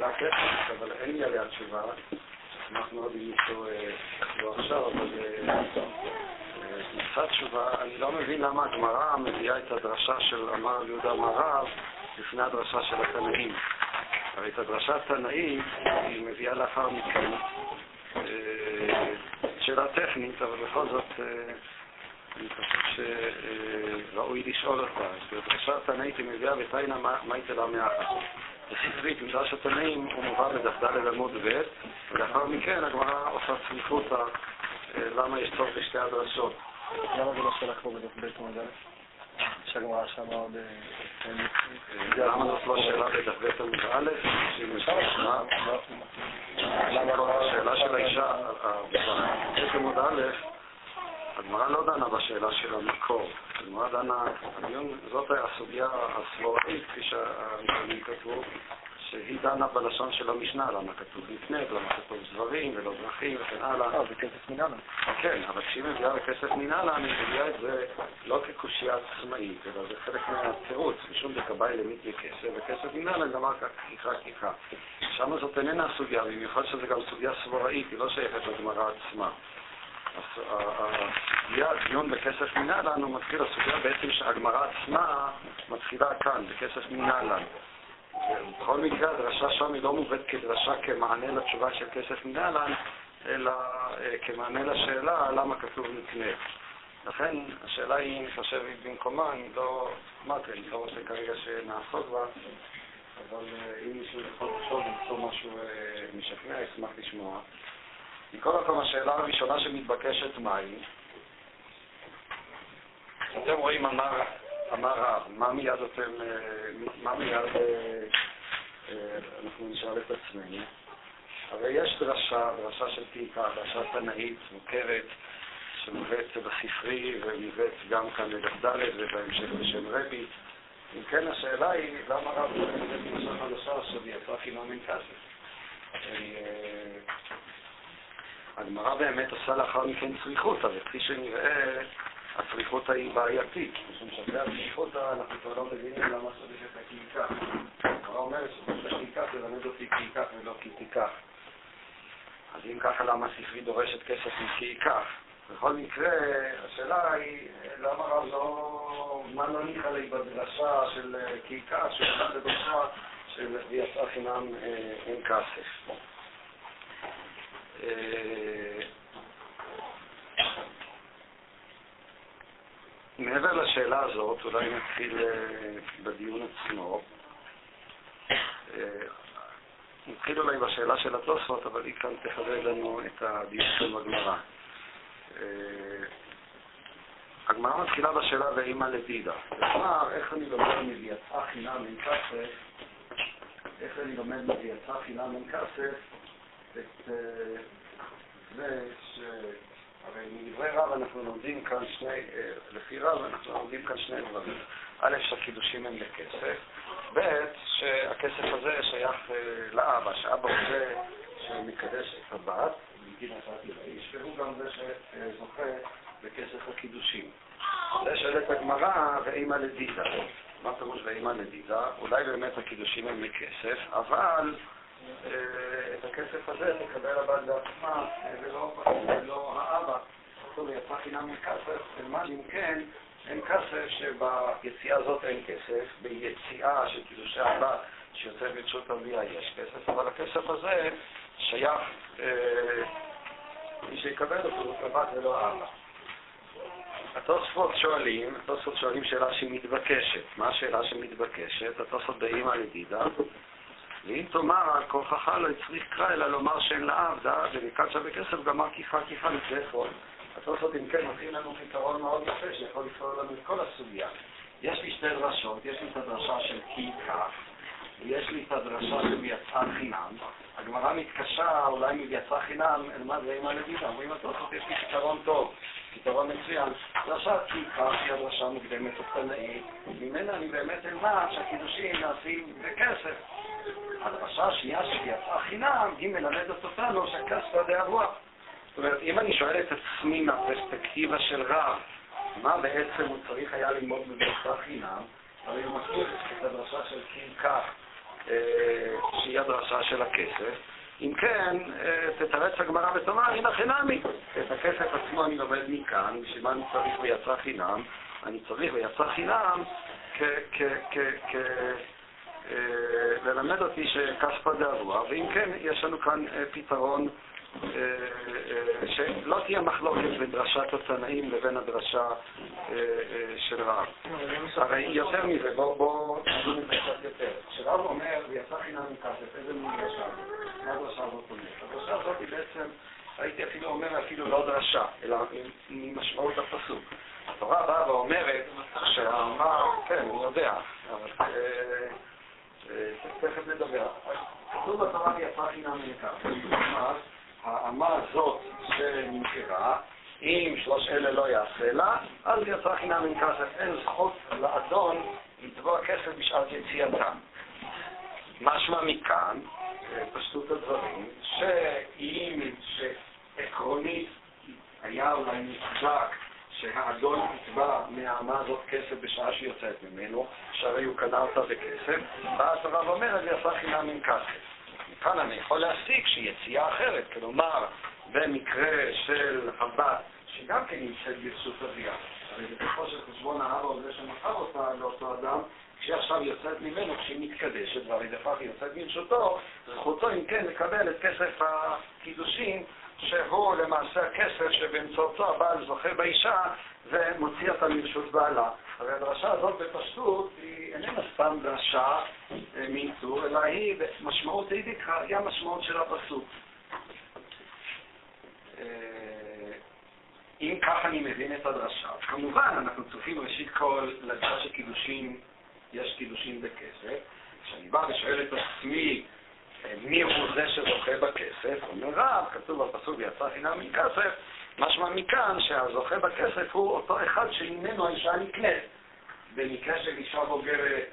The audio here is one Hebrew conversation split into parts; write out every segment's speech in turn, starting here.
שאלה טכנית, אבל אין לי עליה תשובה. אשמח מאוד אם מישהו לא עכשיו, אבל נמצא תשובה. אני לא מבין למה הגמרא מביאה את הדרשה של אמר יהודה מרב לפני הדרשה של התנאים. הרי את הדרשה התנאית היא מביאה לאחר מכן שאלה טכנית, אבל בכל זאת אני חושב שראוי לשאול אותה. בדרשה התנאית היא מביאה בתיינה מה יתלה מאחת. בספרית, מדרש התנאים, הוא מובא בדף ד' עמוד ב', ולאחר מכן הגמרא עושה צמיחותא למה יש צורך בשתי הדרשות. למה זה לא שלח פה בדף ב' עמוד א'? שהגמרא שמה עוד... למה זאת לא שאלה בדף ב' עמוד א'? השאלה של האישה, בדף עמוד א', הגמרא לא דנה בשאלה של המקור. הגמרא דנה, זאת הסוגיה הסבורתית, כפי שהנתונים כתבו, שהיא דנה בלשון של המשנה, למה כתוב לפני, למה כתוב זברים ולא דרכים וכן הלאה. אה, זה כסף מנהלן. כן, אבל כשהיא מביאה בכסף מנהלן, היא מביאה את זה לא כקושייה עצמאית, אלא זה חלק מהתירוץ, משום דקבאי למית לכסף, וכסף מנהלן אמר כיחה כיחה. שם זאת איננה הסוגיה, במיוחד שזו גם סוגיה סבוראית, היא לא שייכת לגמרא עצמה. הסוגיה, הדיון בכסף מנהלן, הוא מתחיל, הסוגיה בעצם שהגמרא עצמה מתחילה כאן, בכסף מנהלן. ובכל מקרה הדרשה שם היא לא מובאת כדרשה כמענה לתשובה של כסף מנהלן, אלא כמענה לשאלה למה כתוב נקנה. לכן השאלה היא, אני חושב, היא במקומה, אני לא, אמרתי, אני לא רוצה כרגע שנעסוק בה, אבל אם מישהו יכול לחשוב ולמצוא משהו משכנע, אשמח לשמוע. מכל מקום, השאלה הראשונה שמתבקשת מהי? אתם רואים אמר, אמר רב, מה מיד אתם, מה מיד אנחנו נשאל את עצמנו? הרי יש דרשה, דרשה של תיקה, דרשה תנאית, מוכרת, שמובאת בספרי ומובאת גם כאן לדף ד' ובהמשך בשם רבי. אם כן, השאלה היא, למה רב לא מביא דרשה חדשה שיצא חינם אין כסף? הגמרא באמת עושה לאחר מכן צריכות, אבל כפי שנראה, הצריכות היא בעייתית, משום שאחרי הצריכות אנחנו כבר לא מבינים למה צריך את הקילקה. הגמרא אומרת את הקילקה תלמד אותי קילקה ולא תיקח. אז אם ככה, למה הספרי דורשת כסף ייקח? בכל מקרה, השאלה היא, למה רב לא, מה לא ניחא לי בדרשה של כי ייקח, שהוא בדרשה של יצא חינם אין כסף. מעבר לשאלה הזאת, אולי נתחיל בדיון עצמו. נתחיל אולי בשאלה של התוספות, אבל היא כאן תחדד לנו את הדיון של הגמרא. הגמרא מתחילה בשאלה ואימא לדידה. כלומר, איך אני לומד מביאתך חינם אין כסף, איך אני לומד מביאתך חינם אין כסף, את זה ש... הרי מדברי רב אנחנו לומדים כאן שני, לפי רב אנחנו לומדים כאן שני דברים. א', שהקידושים הם לכסף, ב', שהכסף הזה שייך לאבא, שאבא רוצה שמקדש את הבת, בגין הצעת לאיש, והוא גם זה שזוכה בכסף הקידושים. זה שואלת הגמרא, ואימא לדידה. מה פירוש ואימא לדידה? אולי באמת הקידושים הם מכסף, אבל את הכסף הזה תקבל הבת בעצמה, ולא האבא. אותו יצא חינם מכסף, אלמד אם כן, אין כסף שביציאה הזאת אין כסף, ביציאה של קידושי הבת שיוצא ברשות הרבייה יש כסף, אבל הכסף הזה שייך, מי שיקבל אותו, הבת ולא האבא. התוספות שואלים, התוספות שואלים שאלה שהיא מתבקשת. מה השאלה שמתבקשת? התוספות באימא לדידה. ואם תאמר על כוחך לא הצריך קרא, אלא לומר שאין לה עבדה, ומכאן שווה כסף גמר כיפה כיפה לפני חול. התוספות אם כן נותנים לנו פתרון מאוד יפה, שיכול לפתור לנו את כל הסוגיה. יש לי שתי דרשות, יש לי את הדרשה של כי כך, ויש לי את הדרשה של יצא חינם. הגמרא מתקשה, אולי מיצא חינם, אלמד ואימא לדידה. אומרים התוספות, יש לי פתרון טוב, פתרון מצוין. דרשה כי כך היא הדרשה מוקדמת ותנאית, ממנה אני באמת אלמד שהקידושים נעשים בכסף. הדרשה השנייה שיצאה חינם, היא מלמדת אותנו שהכסף די הרוח. זאת אומרת, אם אני שואל את עצמי מהפרספקטיבה של רב, מה בעצם הוא צריך היה ללמוד בדרשה חינם, הרי הוא מכיר את הדרשה של קים כך, שהיא הדרשה של הכסף. אם כן, תתרץ הגמרא ותאמר, הנה חינמי. את הכסף עצמו אני לומד מכאן, בשביל מה אני צריך ויצא חינם? אני צריך ויצא חינם ללמד אותי שכספא דאבוה, ואם כן, יש לנו כאן פתרון שלא תהיה מחלוקת בין דרשת התנאים לבין הדרשה של רב. הרי יותר מזה, בואו זה קצת יותר. כשרב אומר, ויצא חינם מכסף, איזה מין דרשה? מה הדרשה הזאת אומרת? הדרשה הזאת היא בעצם, הייתי אפילו אומר אפילו לא דרשה, אלא ממשמעות הפסוק. התורה באה ואומרת שהאמר, כן, אני יודע, אבל תכף נדבר. כתוב בתורה ויצא חינם מכסף. האמה הזאת שנמכרה, אם שלוש אלה לא יעשה לה, אז יצא חינם כסף. אין זכות לאדון לתבוע כסף בשעת יציאתה. משמע מכאן, פשטות הדברים, שאם, שעקרונית היה אולי נצדק שהאדון יתבע מהאמה הזאת כסף בשעה שהיא יוצאת ממנו, שהרי הוא קנה אותה בכסף, ואז הרב אומר, זה יצא חינם עם כסף. מכאן אני יכול להסיק שיציאה אחרת, כלומר, במקרה של הבת, שגם כן נמצאת ברשות אביה, הרי בסופו של חשבון האבא הוא זה שמכר אותה לאותו אדם, כשהיא עכשיו יוצאת ממנו, כשהיא מתקדשת, והרי היא יוצאת ברשותו, זכותו אם כן לקבל את כסף הקידושין, שהוא למעשה הכסף שבאמצעותו הבעל זוכה באישה ומוציא אותה מרשות בעלה. הרי הדרשה הזאת בפשטות היא איננה סתם דרשה מאיתור, אלא היא משמעות אידיקה, היא המשמעות של הפסוק. אם כך אני מבין את הדרשה, כמובן אנחנו צופים ראשית כל לדרשה שקידושים, יש קידושים בכסף. כשאני בא ושואל את עצמי מי הוא זה שזוכה בכסף, אומר רב, כתוב בפסוק ויצא חינם מכסף, משמע מכאן שהזוכה בכסף הוא אותו אחד שממנו האישה נקנית. במקרה של אישה בוגרת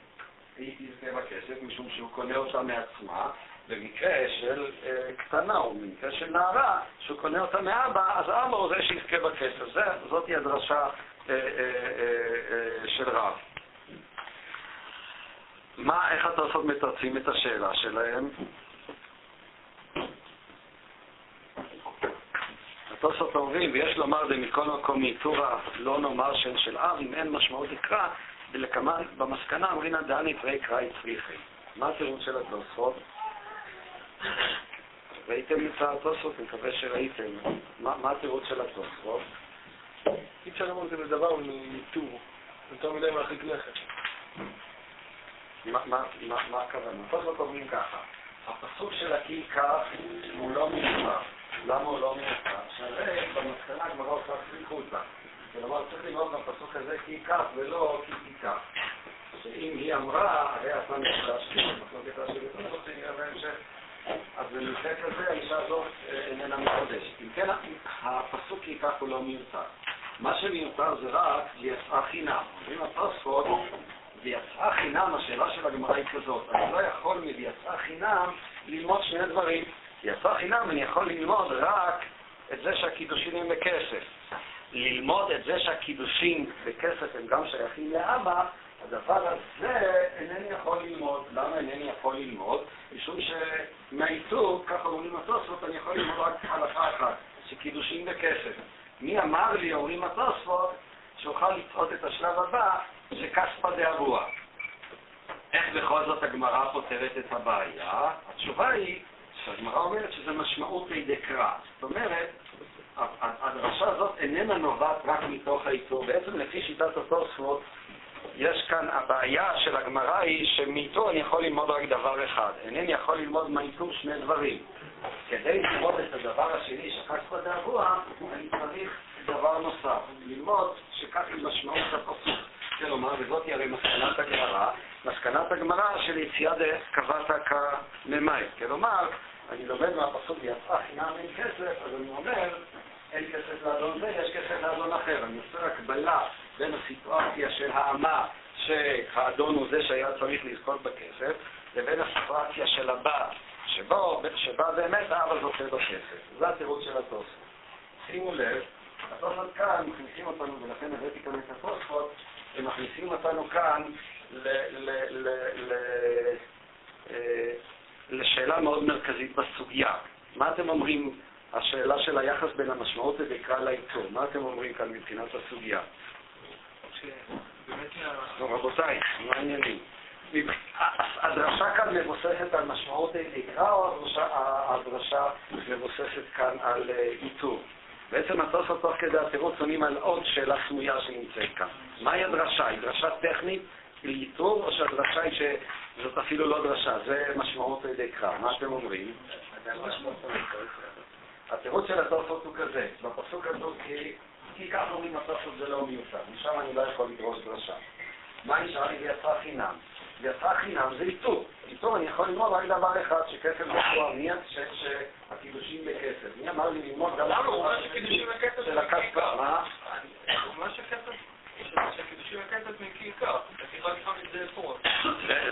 היא תזכה בכסף, משום שהוא קונה אותה מעצמה, במקרה של אה, קטנה או במקרה של נערה, שהוא קונה אותה מאבא, אז אבא הוא זה שיזכה בכסף. זה, זאת היא הדרשה אה, אה, אה, של רב. מה, איך התוספות מתרצים את השאלה שלהם? התוספות אומרים, ויש לומר מכל מקום מאיתורא לא נאמר שם של אב, אם אין משמעות יקרא, ולקמן במסקנה אמרינא דני פרי קראי צריכי. מה התירוץ של התוספות? ראיתם את התוספות? מקווה שראיתם. מה התירוץ של התוספות? אי אפשר לומר את זה בדבר מאיתור. יותר מדי מרחיק לכת. מה הכוונה? התוספות אומרים ככה, הפסוק של הכי כך הוא לא מיוחד. למה הוא לא מיוחד? שהרי במסקנה הגמרא עושה סליחותא. כלומר, צריך ללמוד בפסוק הזה כי כך ולא כי תיקח. שאם היא אמרה, הרי אתה נפגש, מחלוקת השני, אני רוצה נראה בהמשך. אז במקרה כזה האישה הזאת איננה מקודשת. אם כן, הפסוק כי כך הוא לא מיותר. מה שמיותר זה רק ויצאה חינם. אומרים התוספות, ויצאה חינם, השאלה של הגמרא היא כזאת, אני לא יכול מ"ויצאה חינם" ללמוד שני דברים. ויצאה חינם אני יכול ללמוד רק את זה שהקידושים הם בכסף. ללמוד את זה שהקידושים בכסף הם גם שייכים לאבא, הדבר הזה אינני יכול ללמוד. למה אינני יכול ללמוד? משום שמהעיסוק, ככה אומרים התוספות, אני יכול ללמוד רק הלכה אחת, שקידושים בכסף. מי אמר לי, אומרים התוספות, שאוכל לצעוד את השלב הבא, שכספא דאבוה. איך בכל זאת הגמרא פותרת את הבעיה? התשובה היא שהגמרא אומרת שזה משמעות לידי קרא. זאת אומרת, הדרשה הזאת איננה נובעת רק מתוך האיתור. בעצם לפי שיטת התוספות, יש כאן, הבעיה של הגמרא היא שמאיתור אני יכול ללמוד רק דבר אחד. אינני יכול ללמוד מהאיתור שני דברים. כדי ללמוד את הדבר השני, פה דאבוה, אני צריך דבר נוסף. ללמוד שכך היא משמעות הפסוק. כלומר, וזאת היא הרי מסקנת הגמרא, מסקנת הגמרא של יציאה דקבעת כממאי. כלומר, אני לומד מהפסוק יצאה חינם אין כסף, אז אני אומר, אין כסף לאדון זה, יש כסף לאדון אחר. אני עושה הקבלה בין הסיטואציה של האמה, שהאדון הוא זה שהיה צריך לזכות בכסף, לבין הסיטואציה של הבת, שבו, שבה באמת האבא זוכה בכסף. זה התירוץ של התוספות. שימו לב, התוספות כאן מכניסים אותנו, ולכן הבאתי כאן את התוספות, הם מכניסים אותנו כאן ל... ל, ל, ל אה, לשאלה מאוד מרכזית בסוגיה. מה אתם אומרים, השאלה של היחס בין המשמעות לדקרא לאיתור, מה אתם אומרים כאן מבחינת הסוגיה? רבותיי, מה העניינים? הדרשה כאן מבוססת על משמעות דקרא, או הדרשה מבוססת כאן על אה, איתור? בעצם התוספות תוך כדי התירוץ עונים על עוד שאלה סמויה שנמצאת כאן. מהי הדרשה? היא דרשה טכנית לאיתור, או שהדרשה היא שזאת אפילו לא דרשה, זה משמעות דקרא. מה אתם אומרים? התירוץ של התוספות הוא כזה, בפסוק הזה, כי ככה אומרים התוספות זה לא מיוחד, משם אני לא יכול לדרוש דרשה. מה נשאר לי ויצא חינם? ויצא חינם זה איתור. איתור אני יכול ללמוד רק דבר אחד, שכסף בפועל, מי שהקידושים בכסף. מי אמר לי ללמוד גם... למה? הוא אומר שקידושים בכסף זה הכסף. מה? מה שכסף? שקידושים בכסף מכיכר.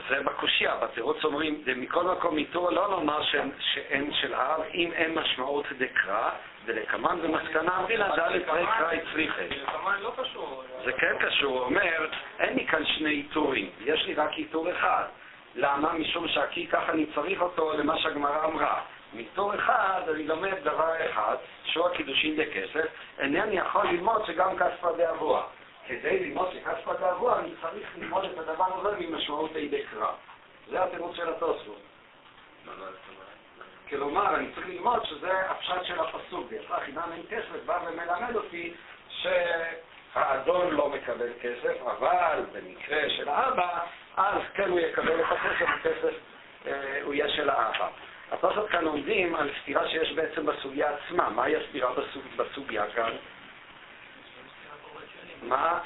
זה בקושייה, בתירוץ אומרים, מכל מקום איתור לא לומר שאין של אב, אם אין משמעות דקרא, ולקמן במסקנה אמרילה ד' פרי קרא הצליחי. לא. זה כן קשור, הוא אומר, אין לי כאן שני איתורים, יש לי רק איתור אחד. למה? משום שהכי ככה אני צריך אותו למה שהגמרא אמרה. מתור אחד אני לומד דבר אחד, שהוא הקידושין בכסף, אינני יכול ללמוד שגם כספא דאבוה. כדי ללמוד שכספא דאבוה אני צריך ללמוד את הדבר הזה ממשמעות הידי קרא. זה התירוץ של התוספות. כלומר, אני צריך ללמוד שזה הפשט של הפסוק, ויצא חינם אין כסף, בא ומלמד אותי שהאדון לא מקבל כסף, אבל במקרה של האבא, אז כן הוא יקבל את הכסף, הכסף אה, הוא יהיה של האבא. התוספות כאן עומדים על סתירה שיש בעצם בסוגיה עצמה. מהי הסתירה בסוג, בסוגיה כאן? מה?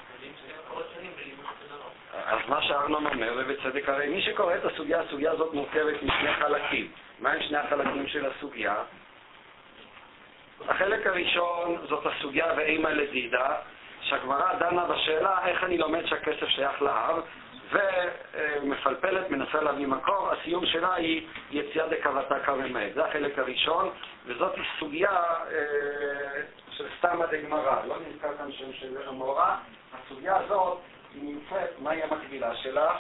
אז מה שארנון אומר, ובצדק, הרי מי שקורא את הסוגיה, הסוגיה הזאת מורכבת משני חלקים. מהם שני החלקים של הסוגיה? החלק הראשון זאת הסוגיה ואימא לדידה, שהגמרא דנה בשאלה איך אני לומד שהכסף שייך לאב, ומפלפלת, מנסה להביא מקור, הסיום שלה היא יציאה דקבתה כרמית. זה החלק הראשון, וזאת סוגיה אה, של סתמא דגמרא, לא נזכר כאן שם של המורה. הסוגיה הזאת, היא נמצאת, מהי המקבילה שלה?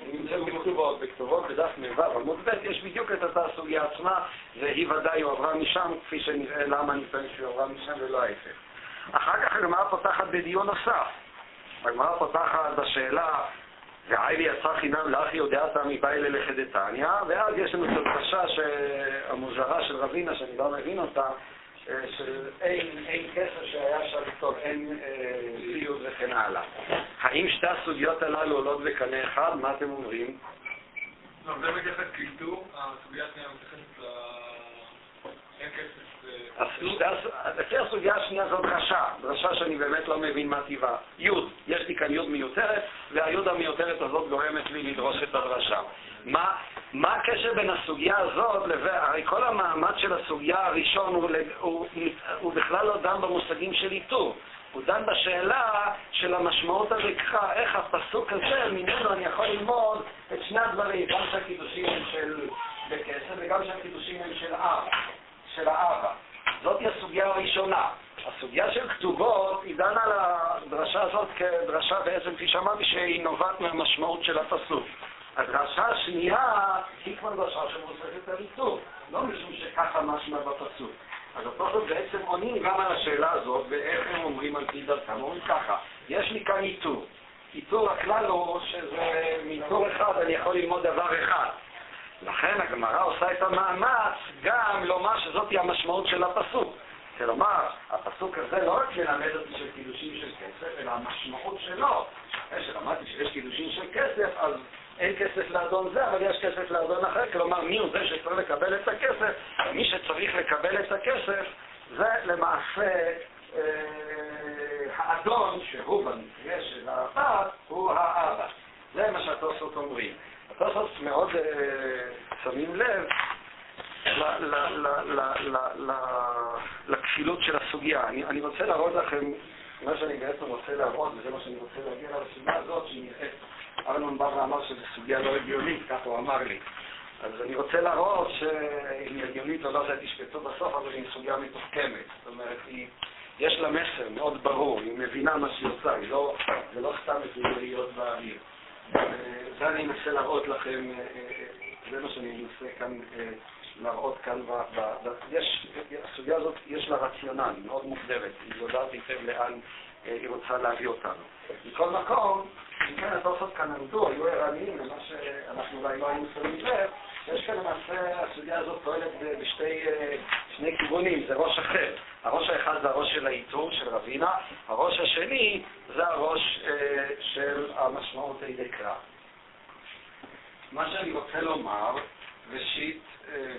היא נמצאת בכתובות, בכתובות בדף מ"ו עמוד ב', יש בדיוק את אותה סוגיה עצמה, והיא ודאי הועברה משם, כפי שנראה למה אני טוען שהיא הועברה משם ולא ההפך. אחר כך הגמרא פותחת בדיון נוסף. הגמרא פותחת בשאלה והי יצא חינם לאחי יודעתה מביילה לחדתניא, ואז יש לנו את הדרשה המוזרה של רבינה, שאני לא מבין אותה, אה, של אין, אין כסף שהיה אפשר לכתוב, אין סיוד אה, וכן הלאה. האם שתי הסוגיות הללו עולות בקנה אחד? מה אתם אומרים? לא, זה מתייחס כאיתור, הסוגיה השנייה מתייחסת. אין כסף לפי הסוגיה השנייה זאת דרשה, דרשה שאני באמת לא מבין מה טיבה. יוד, יש לי כאן יוד מיותרת, והיוד המיותרת הזאת גורמת לי לדרוש את הדרשה. מה, מה הקשר בין הסוגיה הזאת לבין, הרי כל המעמד של הסוגיה הראשון הוא, הוא, הוא בכלל לא דן במושגים של איתור. הוא דן בשאלה של המשמעות הריקחה, איך הפסוק הזה, ממנו אני יכול ללמוד את שני הדברים, גם שהקידושים הם של בכסף וגם שהקידושים הם של אב, של האבא. זאת היא הסוגיה הראשונה. הסוגיה של כתובות היא דנה על הדרשה הזאת כדרשה בעצם, כפי שאמרתי, שהיא נובעת מהמשמעות של הפסוק. הדרשה השנייה היא כבר דרשה שמבוססת על עיצוב, לא משום שככה משמע בפסוק. אז התוכן בעצם עונים גם על השאלה הזאת, ואיך הם אומרים על פי דרכם. אומרים ככה, יש לי כאן עיטור. עיטור הכלל הוא שזה מעיטור אחד אני יכול ללמוד דבר אחד. לכן הגמרא עושה את המאמץ גם לומר שזאת המשמעות של הפסוק. כלומר, הפסוק הזה לא רק מלמד אותי של קידושים של כסף, אלא המשמעות שלו. אחרי שלמדתי שיש קידושים של כסף, אז אין כסף לאדון זה, אבל יש כסף לאדון אחר. כלומר, מי הוא זה שצריך לקבל את הכסף? מי שצריך לקבל את הכסף זה למעשה אה, האדון, שהוא במקרה של האבא, הוא האבא. זה מה שהתוספות אומרים. התוספות מאוד אה, שמים לב לכפילות של הסוגיה. אני, אני רוצה להראות לכם מה שאני בעצם רוצה להראות, וזה מה שאני רוצה להגיע לסוגיה הזאת, שהיא נראית, ארנון בא ואמר שזו סוגיה לא הגיונית, כך הוא אמר לי. אז אני רוצה להראות שאם היא הגיונית או לא, זה תשפטו בסוף, אבל היא סוגיה מתוחכמת. זאת אומרת, היא, יש לה מסר מאוד ברור, היא מבינה מה שהיא עושה, לא, זה לא סתם יריות באוויר. זה אני אנסה להראות לכם, זה מה שאני מנסה כאן אה, להראות כאן. ב, ב, יש, הסוגיה הזאת, יש לה רציונל, היא מאוד מוגדרת, היא יודעת היטב לאן אה, היא רוצה להביא אותנו. מכל מקום, כן התוספות כאן עמדו, היו ערניים למה שאנחנו אולי לא היינו שמים לב, יש כאן למעשה, הסוגיה הזאת פועלת בשתי שני כיוונים, זה ראש אחר. הראש האחד זה הראש של העיטור, של רבינה, הראש השני זה הראש אה, של המשמעות הידי קרא. מה שאני רוצה לומר, ראשית, אה,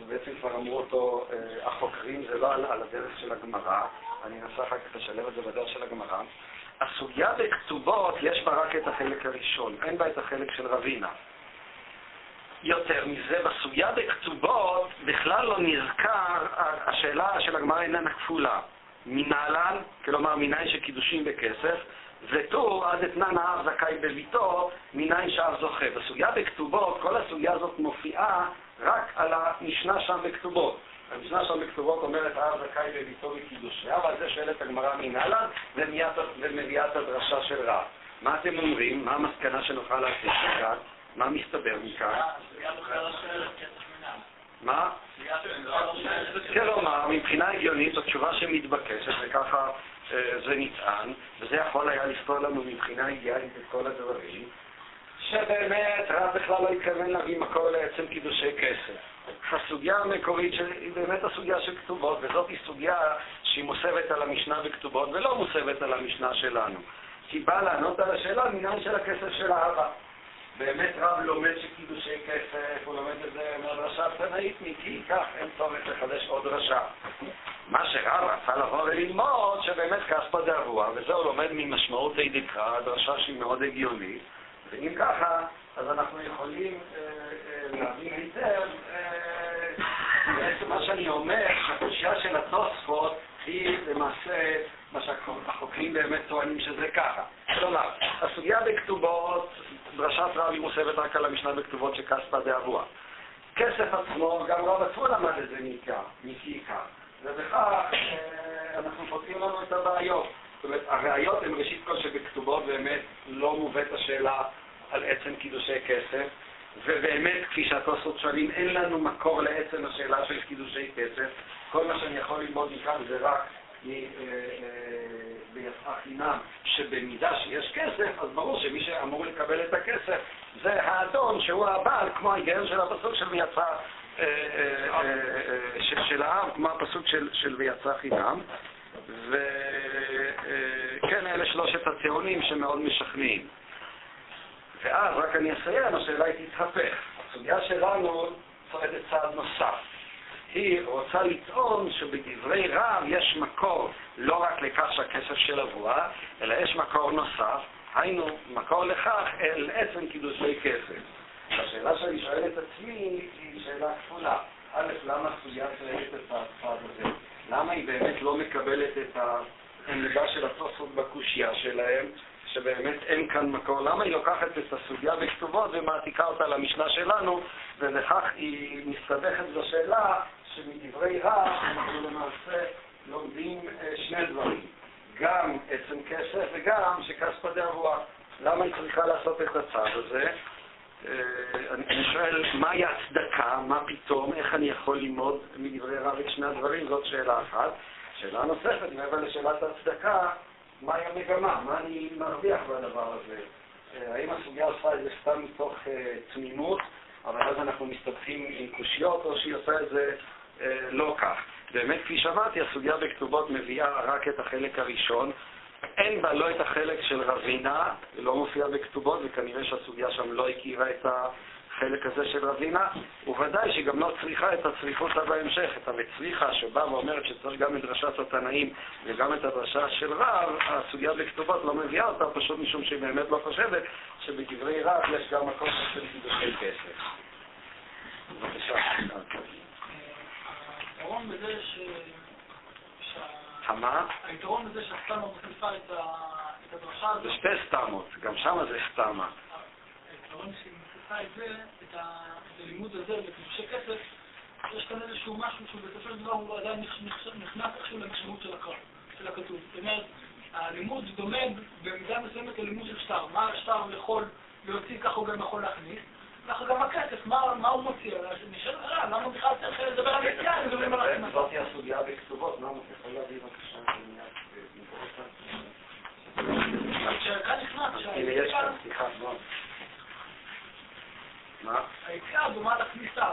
ובעצם כבר אמרו אותו אה, החוקרים, זה לא על הדרך של הגמרא, אני אנסה אחר כך לשלב את זה בדרך של הגמרא. הסוגיה בכתובות, יש בה רק את החלק הראשון, אין בה את החלק של רבינה. יותר מזה, בסוגיה בכתובות בכלל לא נזכר, השאלה של הגמרא איננה כפולה. מנהלן, כלומר מניין שקידושים בכסף, וטור עד אתנן האב זכאי בביתו, מניין שאב זוכה. בסוגיה בכתובות, כל הסוגיה הזאת מופיעה רק על המשנה שם בכתובות. המשנה שם בכתובות אומרת האב זכאי בביתו וקידושיה, ועל זה שואלת הגמרא מנהלן ומביאה את הדרשה של רב. מה אתם אומרים? מה המסקנה שנוכל לעשות מכאן? מה מסתבר מכאן? מה? כלומר, מבחינה הגיונית זו תשובה שמתבקשת, וככה אה, זה נטען, וזה יכול היה לפתור לנו מבחינה אידיאלית את כל הדברים, שבאמת רב בכלל לא התכוון להביא מקור לעצם קידושי כסף. הסוגיה המקורית היא באמת הסוגיה של כתובות, וזאת היא סוגיה שהיא מוסבת על המשנה בכתובות ולא מוסבת על המשנה שלנו. כי באה לענות על השאלה מניין של הכסף של האהבה. באמת רב לומד שקידושי כסף, הוא לומד את זה מהדרשה התנאית, כי כך אין צורך לחדש עוד דרשה. מה שרב רצה לבוא וללמוד, שבאמת כספא דאבוה, וזה הוא לומד ממשמעות דקרא, דרשה שהיא מאוד הגיונית, ואם ככה, אז אנחנו יכולים אה, אה, להבין היטב, אה, בעצם מה שאני אומר, שהקושייה של התוספות היא למעשה מה שהחוקרים באמת טוענים שזה ככה. כלומר, הסוגיה בכתובות, דרשת רבי מוסבת רק על המשנה בכתובות שכספא דאבוה. כסף עצמו, גם רב עצמו למד את זה מכעיקר, ובכך אנחנו פותרים לנו את הבעיות. זאת אומרת, הראיות הן ראשית כל שבכתובות באמת לא מובאת השאלה על עצם קידושי כסף, ובאמת, כפי שהתוספות שואלים, אין לנו מקור לעצם השאלה של קידושי כסף. כל מה שאני יכול ללמוד מכאן זה רק אה, אה, ביצאה חינם, שבמידה שיש כסף, אז ברור שמי שאמור לקבל את הכסף זה האדון שהוא הבעל, כמו ההיגיון של הפסוק של ויצא, אה, של העם, כמו הפסוק של ויצא חינם. וכן, אלה שלושת הטיעונים שמאוד משכנעים. ואז, רק אני אסיים, השאלה היא תתהפך. הסוגיה שלנו צועדת צעד נוסף. היא רוצה לטעון שבדברי רב יש מקור לא רק לכך שהכסף של אבוה, אלא יש מקור נוסף, היינו מקור לכך אל עצם קידושי כסף. השאלה שאני שואל את עצמי היא שאלה כפולה. א', למה הסוגיה שואלת את הצד הזה? למה היא באמת לא מקבלת את העמדה של התוספות בקושייה שלהם, שבאמת אין כאן מקור. למה היא לוקחת את הסוגיה בכתובות ומעתיקה אותה למשנה שלנו, ולכך היא מסתבכת בשאלה שמדברי רב אנחנו למעשה לומדים אה, שני דברים, גם עצם כסף וגם שכספא דאבוה. למה היא צריכה לעשות את הצד הזה? אה, אני שואל, מהי ההצדקה? מה פתאום? איך אני יכול ללמוד מדברי רב את שני הדברים? זאת שאלה אחת. שאלה נוספת, מעבר לשאלת ההצדקה, מהי המגמה? מה אני מרוויח בדבר הזה? אה, האם הסוגיה עושה את זה סתם מתוך תמימות, אבל אז אנחנו מסתבכים עם קושיות, או שהיא עושה את זה אה, לא כך. באמת, כפי שאמרתי, הסוגיה בכתובות מביאה רק את החלק הראשון. אין בה לא את החלק של רבינה, לא מופיע בכתובות, וכנראה שהסוגיה שם לא הכירה את החלק הזה של רבינה, וודאי שהיא גם לא צריכה את הצריכות בהמשך, את המצריכה שבאה ואומרת שצריך גם את דרשת התנאים וגם את הדרשה של רב, הסוגיה בכתובות לא מביאה אותה, פשוט משום שהיא באמת לא חושבת שבדברי רב יש גם מקום של קידושי כסף. בבקשה. היתרון בזה ש... מה? היתרון בזה שהסתמה מוסיפה את הדרשה הזאת. זה שתי סתמות, גם שם זה סתמה. היתרון שהיא מוסיפה את זה, את הלימוד הזה בחידושי כסף, יש כאן איזשהו משהו שהוא בסופו של דבר הוא עדיין נכנס איכשהו למשמעות של הכתוב. זאת אומרת, הלימוד דומה במידה מסוימת ללימוד של שטר. מה השטר יכול להוציא, ככה הוא גם יכול להכניס. ככה גם הכסף, מה הוא מוציא? נשאל לך, למה בכלל צריך לדבר על יציאה אם מדברים על הכנסה? זאתי הסוגיה בכתובות, מה אתה יכול להביא בבקשה? כשכאן נכנס, הנה יש כאן, סליחה, נו. מה? היציאה דומה לכניסה.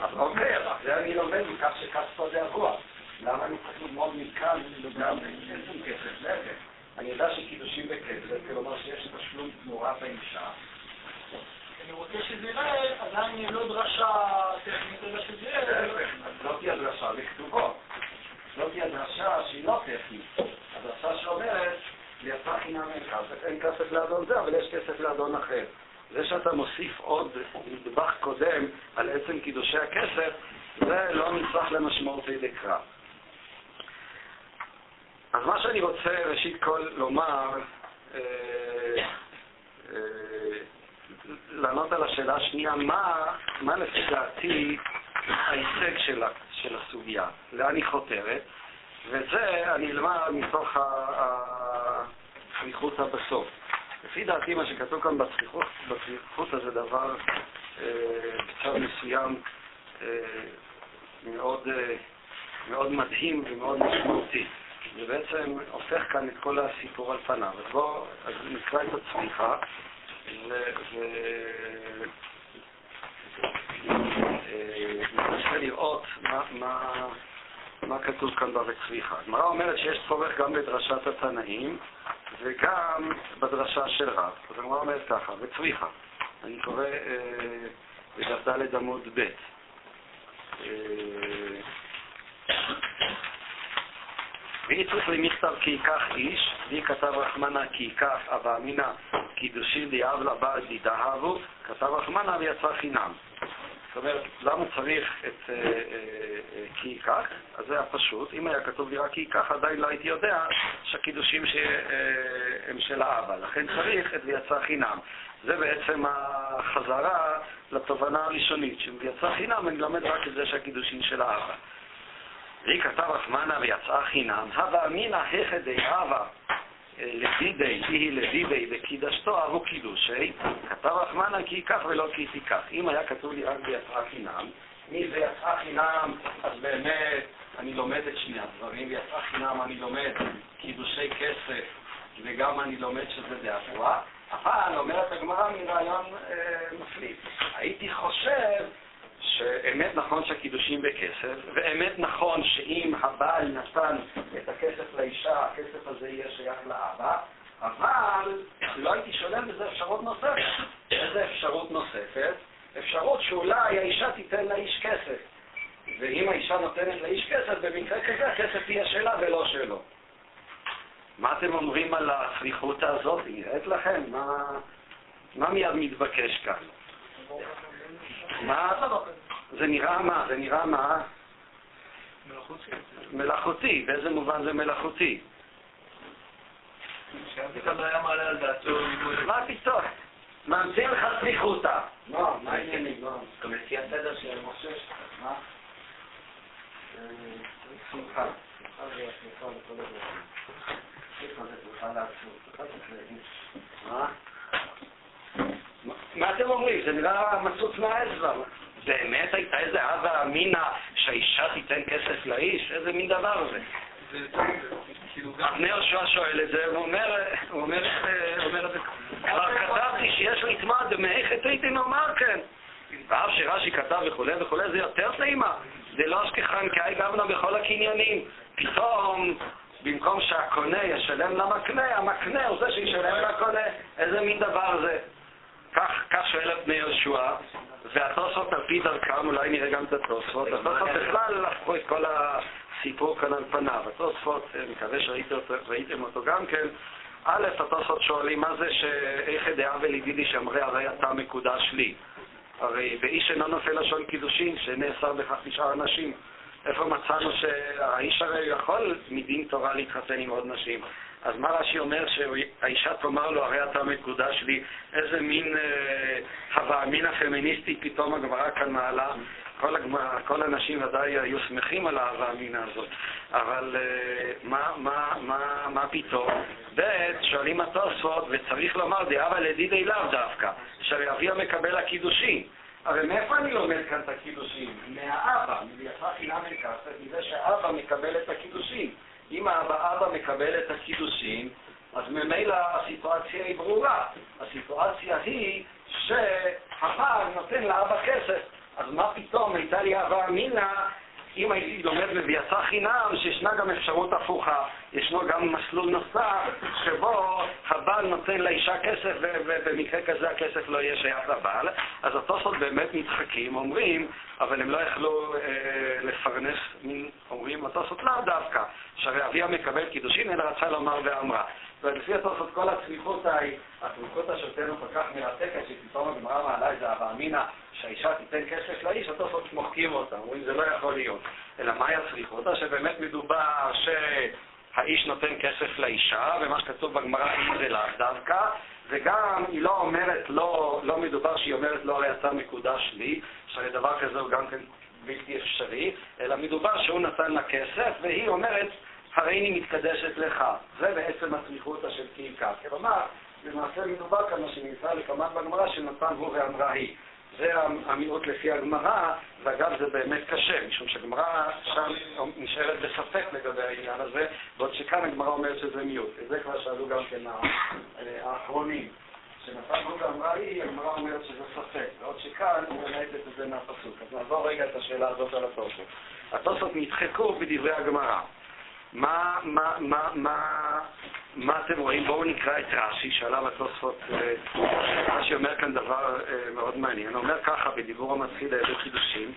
אז אוקיי, אז זה אני לומד מכך שכספו זה הרוח. למה אני צריך ללמוד מכאן גם בעצם כסף? להפך. אני יודע שקידושים בכסף, כלומר שיש תשלום תמורת האישה. אני רוצה שזה יראה, עדיין לא דרשה טכנית, אלא שזה יראה... זאת היא הדרשה בכתובות. זאת היא הדרשה שהיא לא טכנית. הדרשה שאומרת, ויצא חינם אין כסף, אין כסף לאדון זה, אבל יש כסף לאדון אחר. זה שאתה מוסיף עוד נדבך קודם על עצם קידושי הכסף, זה לא נצרך למשמעות לידי קרב. אז מה שאני רוצה ראשית כל לומר, אה, אה, לענות על השאלה השנייה, מה, מה לפי דעתי ההישג של, של הסוגיה, לאן היא חותרת, וזה אני אלמד מתוך הסמיכות בסוף. לפי דעתי מה שכתוב כאן בצריכות הזה דבר אה, קצת מסוים אה, מאוד, אה, מאוד מדהים ומאוד משמעותי. זה בעצם הופך כאן את כל הסיפור על פניו. אז בואו נקרא את הצמיחה וננסה לראות מה, מה, מה כתוב כאן בצמיחה. הגמרא אומרת שיש צורך גם בדרשת התנאים וגם בדרשה של רב. אז הגמרא אומרת ככה, וצריכה. אני קורא בדף ד' עמוד ב'. והיא צריך למכתב כי ייקח איש, והיא כתב רחמנה כי ייקח אבא אמינא קידושי דיאב לבעל דידהבו, כתב רחמנה ויצא חינם. זאת אומרת, למה צריך את אה, אה, אה, כי ייקח? אז זה היה פשוט. אם היה כתוב לי רק כי ייקח, עדיין לא הייתי יודע שהקידושים הם של האבא. לכן צריך את ויצא חינם. זה בעצם החזרה לתובנה הראשונית, שביצא חינם אני לומד רק את זה שהקידושים של האבא. והיא כתב רחמנה ויצאה חינם, הווה אמינא הכא דהבה לדידי, היא לדידי וקידשתו אבו קידושי, כתב רחמנה כי ייקח ולא כי תיקח. אם היה כתוב לי רק ויצאה חינם, מי זה יצאה חינם, אז באמת אני לומד את שני הדברים, ויצאה חינם אני לומד קידושי כסף, וגם אני לומד שזה דאפואה. אבל אומרת הגמרא מרעיון אה, מפליא. הייתי חושב שאמת נכון שהקידושים בכסף, ואמת נכון שאם הבעל נתן את הכסף לאישה, הכסף הזה יהיה שייך לאבא, אבל לא הייתי שולם בזה אפשרות נוספת. איזה אפשרות נוספת? אפשרות שאולי האישה תיתן לאיש כסף. ואם האישה נותנת לאיש כסף, במקרה כזה הכסף יהיה שלה ולא שלו. מה אתם אומרים על הסליחות הזאת? נראית לכם? מה, מה מיד מתבקש כאן? מה? זה נראה מה? זה נראה מה? מלאכותי. מלאכותי. באיזה מובן זה מלאכותי? מה פתאום? מאמצים לך סליחותה. לא, מה העניינים? לא, גם לפי הסדר של משה, מה? שמחה. שמחה. מה? מה אתם אומרים? זה נראה מצוץ מהאצבע. באמת הייתה איזה הווה אמינא שהאישה תיתן כסף לאיש? איזה מין דבר זה? אבני יהושע שואל את זה, והוא אומר, הוא אומר, אומר את זה, כבר כתבתי שיש לטמע דמאיכת הייתי נאמר כן. ואף שרש"י כתב וכולי וכולי, זה יותר טעימה. זה לא אשכחן כאי גבנה בכל הקניינים. פתאום, במקום שהקונה ישלם למקנה, המקנה הוא זה שישלם לקונה. איזה מין דבר זה? כך, כך שואל את בני יהושע, והתוספות על פי דרכם, אולי נראה גם את התוספות, התוספות בכלל הפכו את כל הסיפור כאן על פניו. התוספות, מקווה שראיתם אותו גם כן, א', התוספות שואלים מה זה שאיך דעה ולידידי שאמרי הרי אתה מקודש לי. הרי באיש אינו נופל לשון קידושין, שנאסר בכך תשעה אנשים. איפה מצאנו שהאיש הרי יכול מדין תורה להתחתן עם עוד נשים? אז מה רש"י אומר שהאישה תאמר לו, הרי אתה מקודש לי, איזה מין אה, הווה אמינא פמיניסטי פתאום הגמרא כאן מעלה, כל, הגמרא, כל האנשים ודאי היו שמחים על האהבה אמינה הזאת, אבל אה, מה, מה, מה, מה פתאום? ב', שואלים התוספות, וצריך לומר דאבה לדידי לאו דווקא, שהרי אביה מקבל הקידושין. הרי מאיפה אני לומד כאן את הקידושין? מהאבא, חינם אין כסף, מזה שאבא מקבל את הקידושין. אם האבא אבא מקבל את הקידושין, אז ממילא הסיטואציה היא ברורה. הסיטואציה היא שהבעל נותן לאבא כסף. אז מה פתאום הייתה לי אהבה אמינא אם הייתי לומד בביאתה חינם, שישנה גם אפשרות הפוכה. ישנו גם מסלול נוסף שבו הבעל נותן לאישה כסף ובמקרה כזה הכסף לא יהיה שייך לבעל. אז התוספות באמת מתחקים, אומרים, אבל הם לא יכלו אה, לפרנס, אומרים התוספות לאו דווקא, שהרי אביה מקבל קידושין, אלא רצה לומר ואמרה. ולפי התוספות כל הצמיחות הצמיחות שלנו כל כך מרתקת, שפתאום הגמרא מעלה איזה אבא אמינא שהאישה תיתן כסף לאיש, התוספות מוחקים אותה, אומרים זה לא יכול להיות. אלא מהי הצריכותא? שבאמת מדובר שהאיש נותן כסף לאישה, ומה שכתוב בגמרא זה לאו דווקא, וגם היא לא אומרת, לא, לא מדובר שהיא אומרת לא הרי אתה מקודש לי, שהרי דבר כזה הוא גם כן בלתי אפשרי, אלא מדובר שהוא נתן לה כסף, והיא אומרת הריני מתקדשת לך. זה בעצם הסמיכותא של ייקח. כלומר, למעשה מדובר כאן, מה שנמצא לקמת בגמרא, שנתן הוא ואמרה היא. זה המיעוט לפי הגמרא, ואגב זה באמת קשה, משום שהגמרא שם נשארת בספק לגבי העניין הזה, בעוד שכאן הגמרא אומרת שזה מיעוט. את זה כבר שאלו גם כן האחרונים. שנתן הוא ואמרה היא, הגמרא אומרת שזה ספק, בעוד שכאן הוא מנהלת את זה מהפסוק. אז נעבור רגע את השאלה הזאת על התוספות. התוספות נדחקו בדברי הגמרא. מה, מה, מה, מה, מה אתם רואים? בואו נקרא את רש"י, שעליו התוספות, אה, רש"י אומר כאן דבר אה, מאוד מעניין. הוא אומר ככה בדיבור המתחיל לעבר חידושים,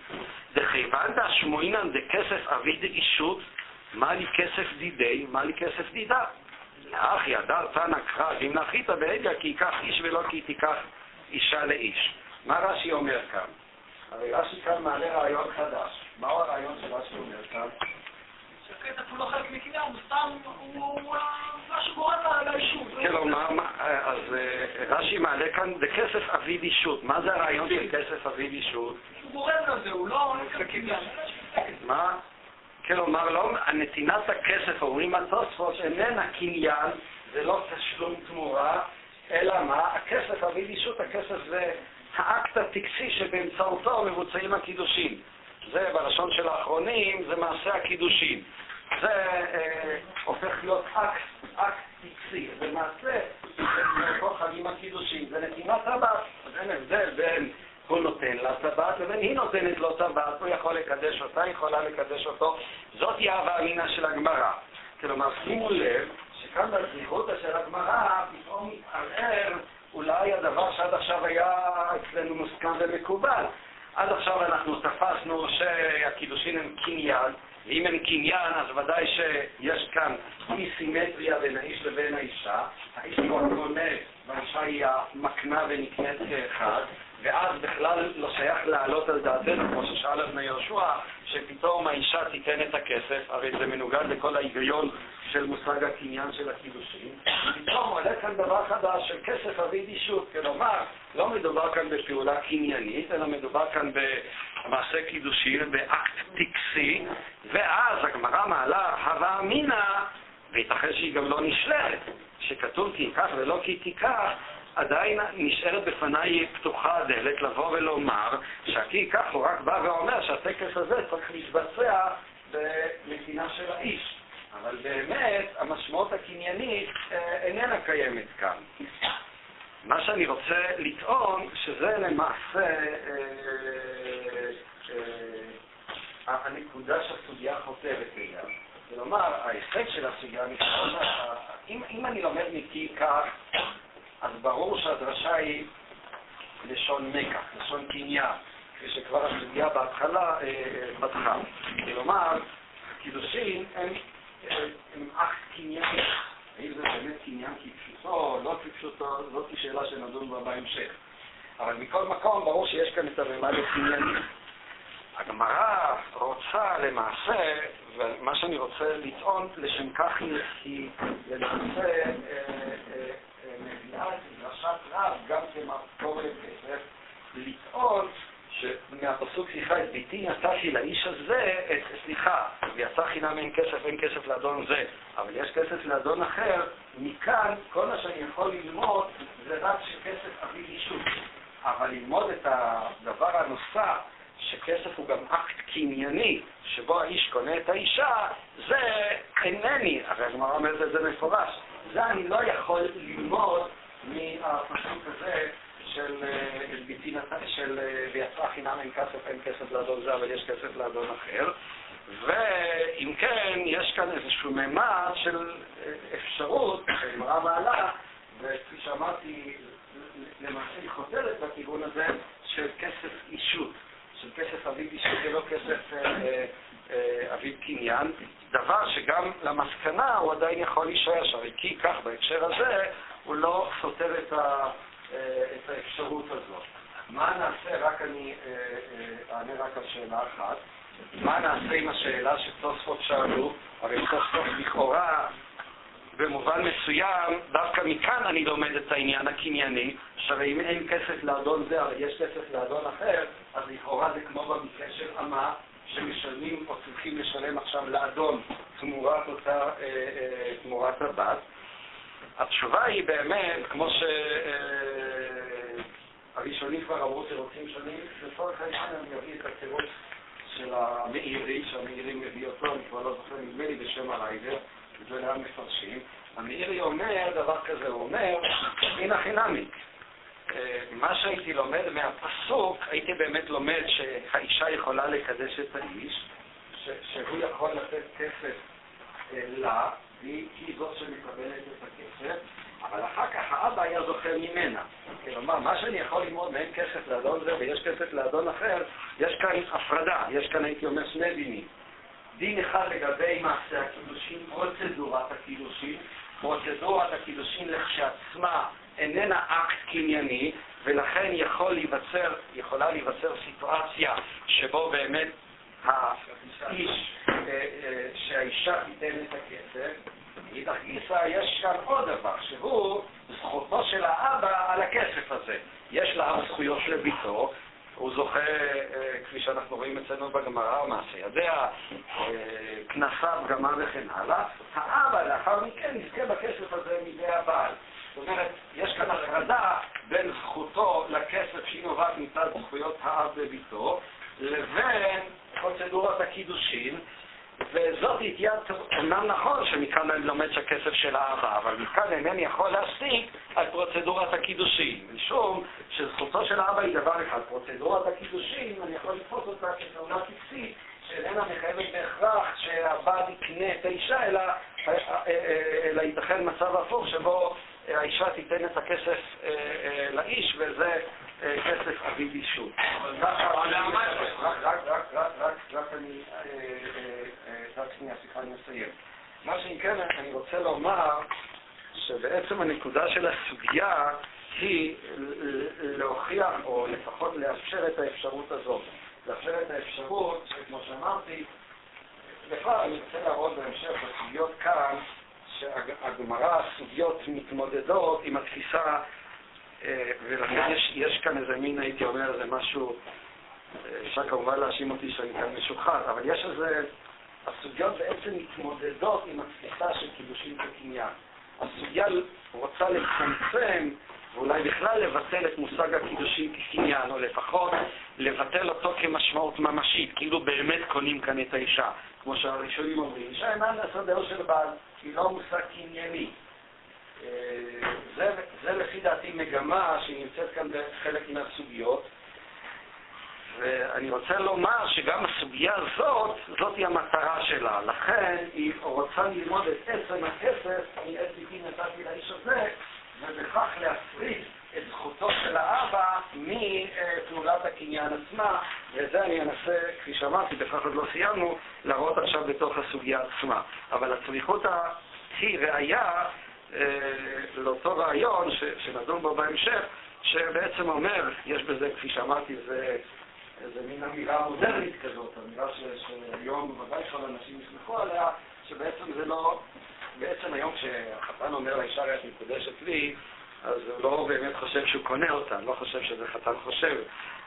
דכיוון דשמועינן דכסף אבי דאישות, מה לי כסף דידי, מה לי כסף דידה. לאח ידר תנא קרא, אם נחית בהגה כי ייקח איש ולא כי תיקח אישה לאיש. מה רש"י אומר כאן? הרי רש"י כאן מעלה רעיון חדש. מהו הרעיון שרש"י אומר כאן? שהכסף הוא לא חלק מקניין, הוא סתם, הוא מה שגורם ליישוב. כן, אז אה, רש"י מעלה כאן, זה כסף אביד אישות. מה זה הרעיון של כסף אביד אישות? הוא גורם לזה, הוא לא קניין. מה? כלומר, לא, נתינת הכסף, אומרים התוספות, איננה קניין, זה לא תשלום תמורה, אלא מה? הכסף עביד אישות, הכסף זה האקט הטקסי שבאמצעותו מבוצעים הקידושים. זה בלשון של האחרונים, זה מעשה הקידושין. זה אה, הופך להיות אקט, אקט טקסי, זה מעשה מאותו חלים הקידושין, זה נתינת טבעת. אז אין הבדל בין הוא נותן לה טבעת לבין היא נותנת לו טבעת, הוא יכול לקדש אותה, היא יכולה לקדש אותו. זאת היא אמינה של הגמרא. כלומר, שימו לב שכאן בזכירות של הגמרא פתאום מתערער אולי הדבר שעד עכשיו היה אצלנו מוסכם ומקובל. עד עכשיו אנחנו תפסנו שהקידושין הם קניין, ואם הם קניין, אז ודאי שיש כאן אי סימטריה בין האיש לבין האישה. האיש הוא הקונה והאישה היא המקנה ונקנית כאחד, ואז בכלל לא שייך לעלות על דעתנו, כמו ששאל אבני יהושע, שפתאום האישה תיתן את הכסף, הרי זה מנוגד לכל ההיגיון של מושג הקניין של הקידושים. פתאום עולה כאן דבר חדש של כסף אביד אישות, כלומר, לא מדובר כאן בפעולה קניינית, אלא מדובר כאן במעשה קידושין, באקט טקסי, ואז הגמרא מעלה הווה אמינא, וייתכן שהיא גם לא נשלרת, שכתוב כי ייקח ולא כי תיקח, עדיין נשארת בפניי פתוחה הדלת לבוא ולומר שהכי כך הוא רק בא ואומר שהטקס הזה צריך להתבצע בנתינה של האיש. אבל באמת המשמעות הקניינית אה, איננה קיימת כאן. מה שאני רוצה לטעון, שזה למעשה אה, אה, הנקודה שהסוגיה חותרת אליה. כלומר, ההישג של הסוגיה, אם, אם אני לומד מכי כך, אז ברור שהדרשה היא לשון מקח, לשון קניין, כפי שכבר הסוגיה בהתחלה פתחה. כלומר, הקידושים הם הם אקט קניין. האם זה באמת קניין כפשוטו לא כפשוטו, זאת שאלה שנדון בה בהמשך. אבל מכל מקום, ברור שיש כאן את הרמד הקנייני. הגמרא רוצה למעשה, ומה שאני רוצה לטעון, לשם כך היא למעשה אה, אה, אה, מביאה את מדרשת רב, גם כמקור לכסף, לטעון מהפסוק, סליחה, את ביתי נתתי לאיש הזה, את, סליחה, ויצא חינם אין כסף, אין כסף לאדון זה, אבל יש כסף לאדון אחר, מכאן כל מה שאני יכול ללמוד זה רק שכסף אביא אישות. אבל ללמוד את הדבר הנוסף, שכסף הוא גם אקט קנייני, שבו האיש קונה את האישה, זה אינני, הרי הגמרא אומרת את זה מפורש. זה אני לא יכול ללמוד מהפסוק הזה של ביתי של ויצא חינם אין כסף, אין כסף לאדון זה, אבל יש כסף לאדון אחר. ואם כן, יש כאן איזשהו ממד של אפשרות, שהגמרא מעלה, וכפי שאמרתי, למעשה היא חותרת בכיוון הזה של כסף אישות, של כסף אביב אישות ולא כסף אה, אה, אביב קניין, דבר שגם למסקנה הוא עדיין יכול להישאר, שהרי כי כך בהקשר הזה הוא לא סותר את, ה, אה, את האפשרות הזאת. מה נעשה, רק אני אענה רק על שאלה אחת, מה נעשה עם השאלה שתוספות שאלו, הרי תוספות לכאורה במובן מסוים, דווקא מכאן אני לומד את העניין הקנייני, שהרי אם אין כסף לאדון זה, אבל יש כסף לאדון אחר, אז לכאורה זה כמו במקרה של אמה, שמשלמים או צריכים לשלם עכשיו לאדון תמורת אותה, אה, אה, תמורת הבת. התשובה היא באמת, כמו שהראשונים אה, כבר אמרו תירוצים שונים, לצורך העניין אני אביא את התירוץ של המאירי, שהמאירי מביא אותו, אני כבר לא זוכר, נדמה לי בשם הריידר, זה לאן מפרשים. המאירי אומר דבר כזה, הוא אומר, הנה חינמי. אה, מה שהייתי לומד מהפסוק, הייתי באמת לומד שהאישה יכולה לקדש את האיש, שהוא יכול לתת כסף לה, והיא זאת שמקבלת את הכסף, אבל אחר כך האבא היה זוכר ממנה. כלומר, מה שאני יכול ללמוד מאין כסף לאדון זה ויש כסף לאדון אחר, יש כאן הפרדה, יש כאן, הייתי אומר, שני דינים. דין אחד לגבי מעשה הקידושין, פרוצדורת הקידושין. פרוצדורת הקידושין לכשעצמה איננה אקט קנייני, ולכן יכול להיווצר, יכולה להיווצר סיטואציה שבו באמת האיש, שהאישה תיתן את הכסף, מאידך גיסא יש כאן עוד דבר, שהוא זכותו של האבא על הכסף הזה. יש לאב זכויות לביתו, הוא זוכה, אה, כפי שאנחנו רואים אצלנו בגמרא, מעשה ידיה, אה, כנסיו, גמר וכן הלאה. האבא לאחר מכן יזכה בכסף הזה מידי הבעל. זאת אומרת, יש כאן הפרדה בין זכותו לכסף שהיא נובעת מצד זכויות האב בביתו, לבין פרוצדורת הקידושין, וזאת התייעצות, אמנם נכון שמכאן אני לומד שהכסף של האבא, אבל מכאן אינני יכול להסיק על פרוצדורת הקידושין, משום שזכותו של האבא היא דבר אחד, פרוצדורת הקידושין, אני יכול לתפוס אותה כפעולה טקסית, שאיננה מחייבת בהכרח שהבעל יקנה את האישה, אלא, אלא ייתכן מצב הפוך שבו האישה תיתן את הכסף לאיש, וזה כסף אבי בישול. רק אני, רק שנייה, סליחה, אני מסיים. מה שאם כן, אני רוצה לומר שבעצם הנקודה של הסוגיה היא להוכיח, או לפחות לאפשר את האפשרות הזאת. לאפשר את האפשרות, שכמו שאמרתי, בכלל אני רוצה להראות בהמשך בסוגיות כאן, שהגמרא, הסוגיות מתמודדות עם התפיסה אה, ולכן יש, יש כאן איזה מין, הייתי אומר, איזה משהו, אה, אפשר כמובן להאשים אותי שאני כאן משוחד, אבל יש איזה, הסוגיות בעצם מתמודדות עם התפיסה של קידושין כקניין. הסוגיה רוצה לצמצם ואולי בכלל לבטל את מושג הקידושין כקניין, או לפחות לבטל אותו כמשמעות ממשית, כאילו באמת קונים כאן את האישה. כמו שהראשונים אומרים, אישה אינה לסדר של בעל, היא לא מושג קנייני. זה, זה לפי דעתי מגמה שנמצאת כאן בחלק מהסוגיות. ואני רוצה לומר שגם הסוגיה הזאת, זאת היא המטרה שלה. לכן היא רוצה ללמוד את עצם הכסף, אני עת ביתי נתתי לאיש הזה, ובכך להפריד את זכותו של האבא מפעולת הקניין עצמה, וזה אני אנסה, כפי שאמרתי, בכך עוד לא סיימנו, להראות עכשיו בתוך הסוגיה עצמה. אבל הצריכות היא ראייה אה, לאותו רעיון שנדון בו בהמשך, שבעצם אומר, יש בזה, כפי שאמרתי, זה איזה מין אמירה מודרנית כזאת, אמירה שהיום ודאי כל אנשים יסמכו עליה, שבעצם זה לא, בעצם היום כשהחתן אומר לאישה את מקודשת לי, אז הוא לא באמת חושב שהוא קונה אותה, לא חושב שזה חתן חושב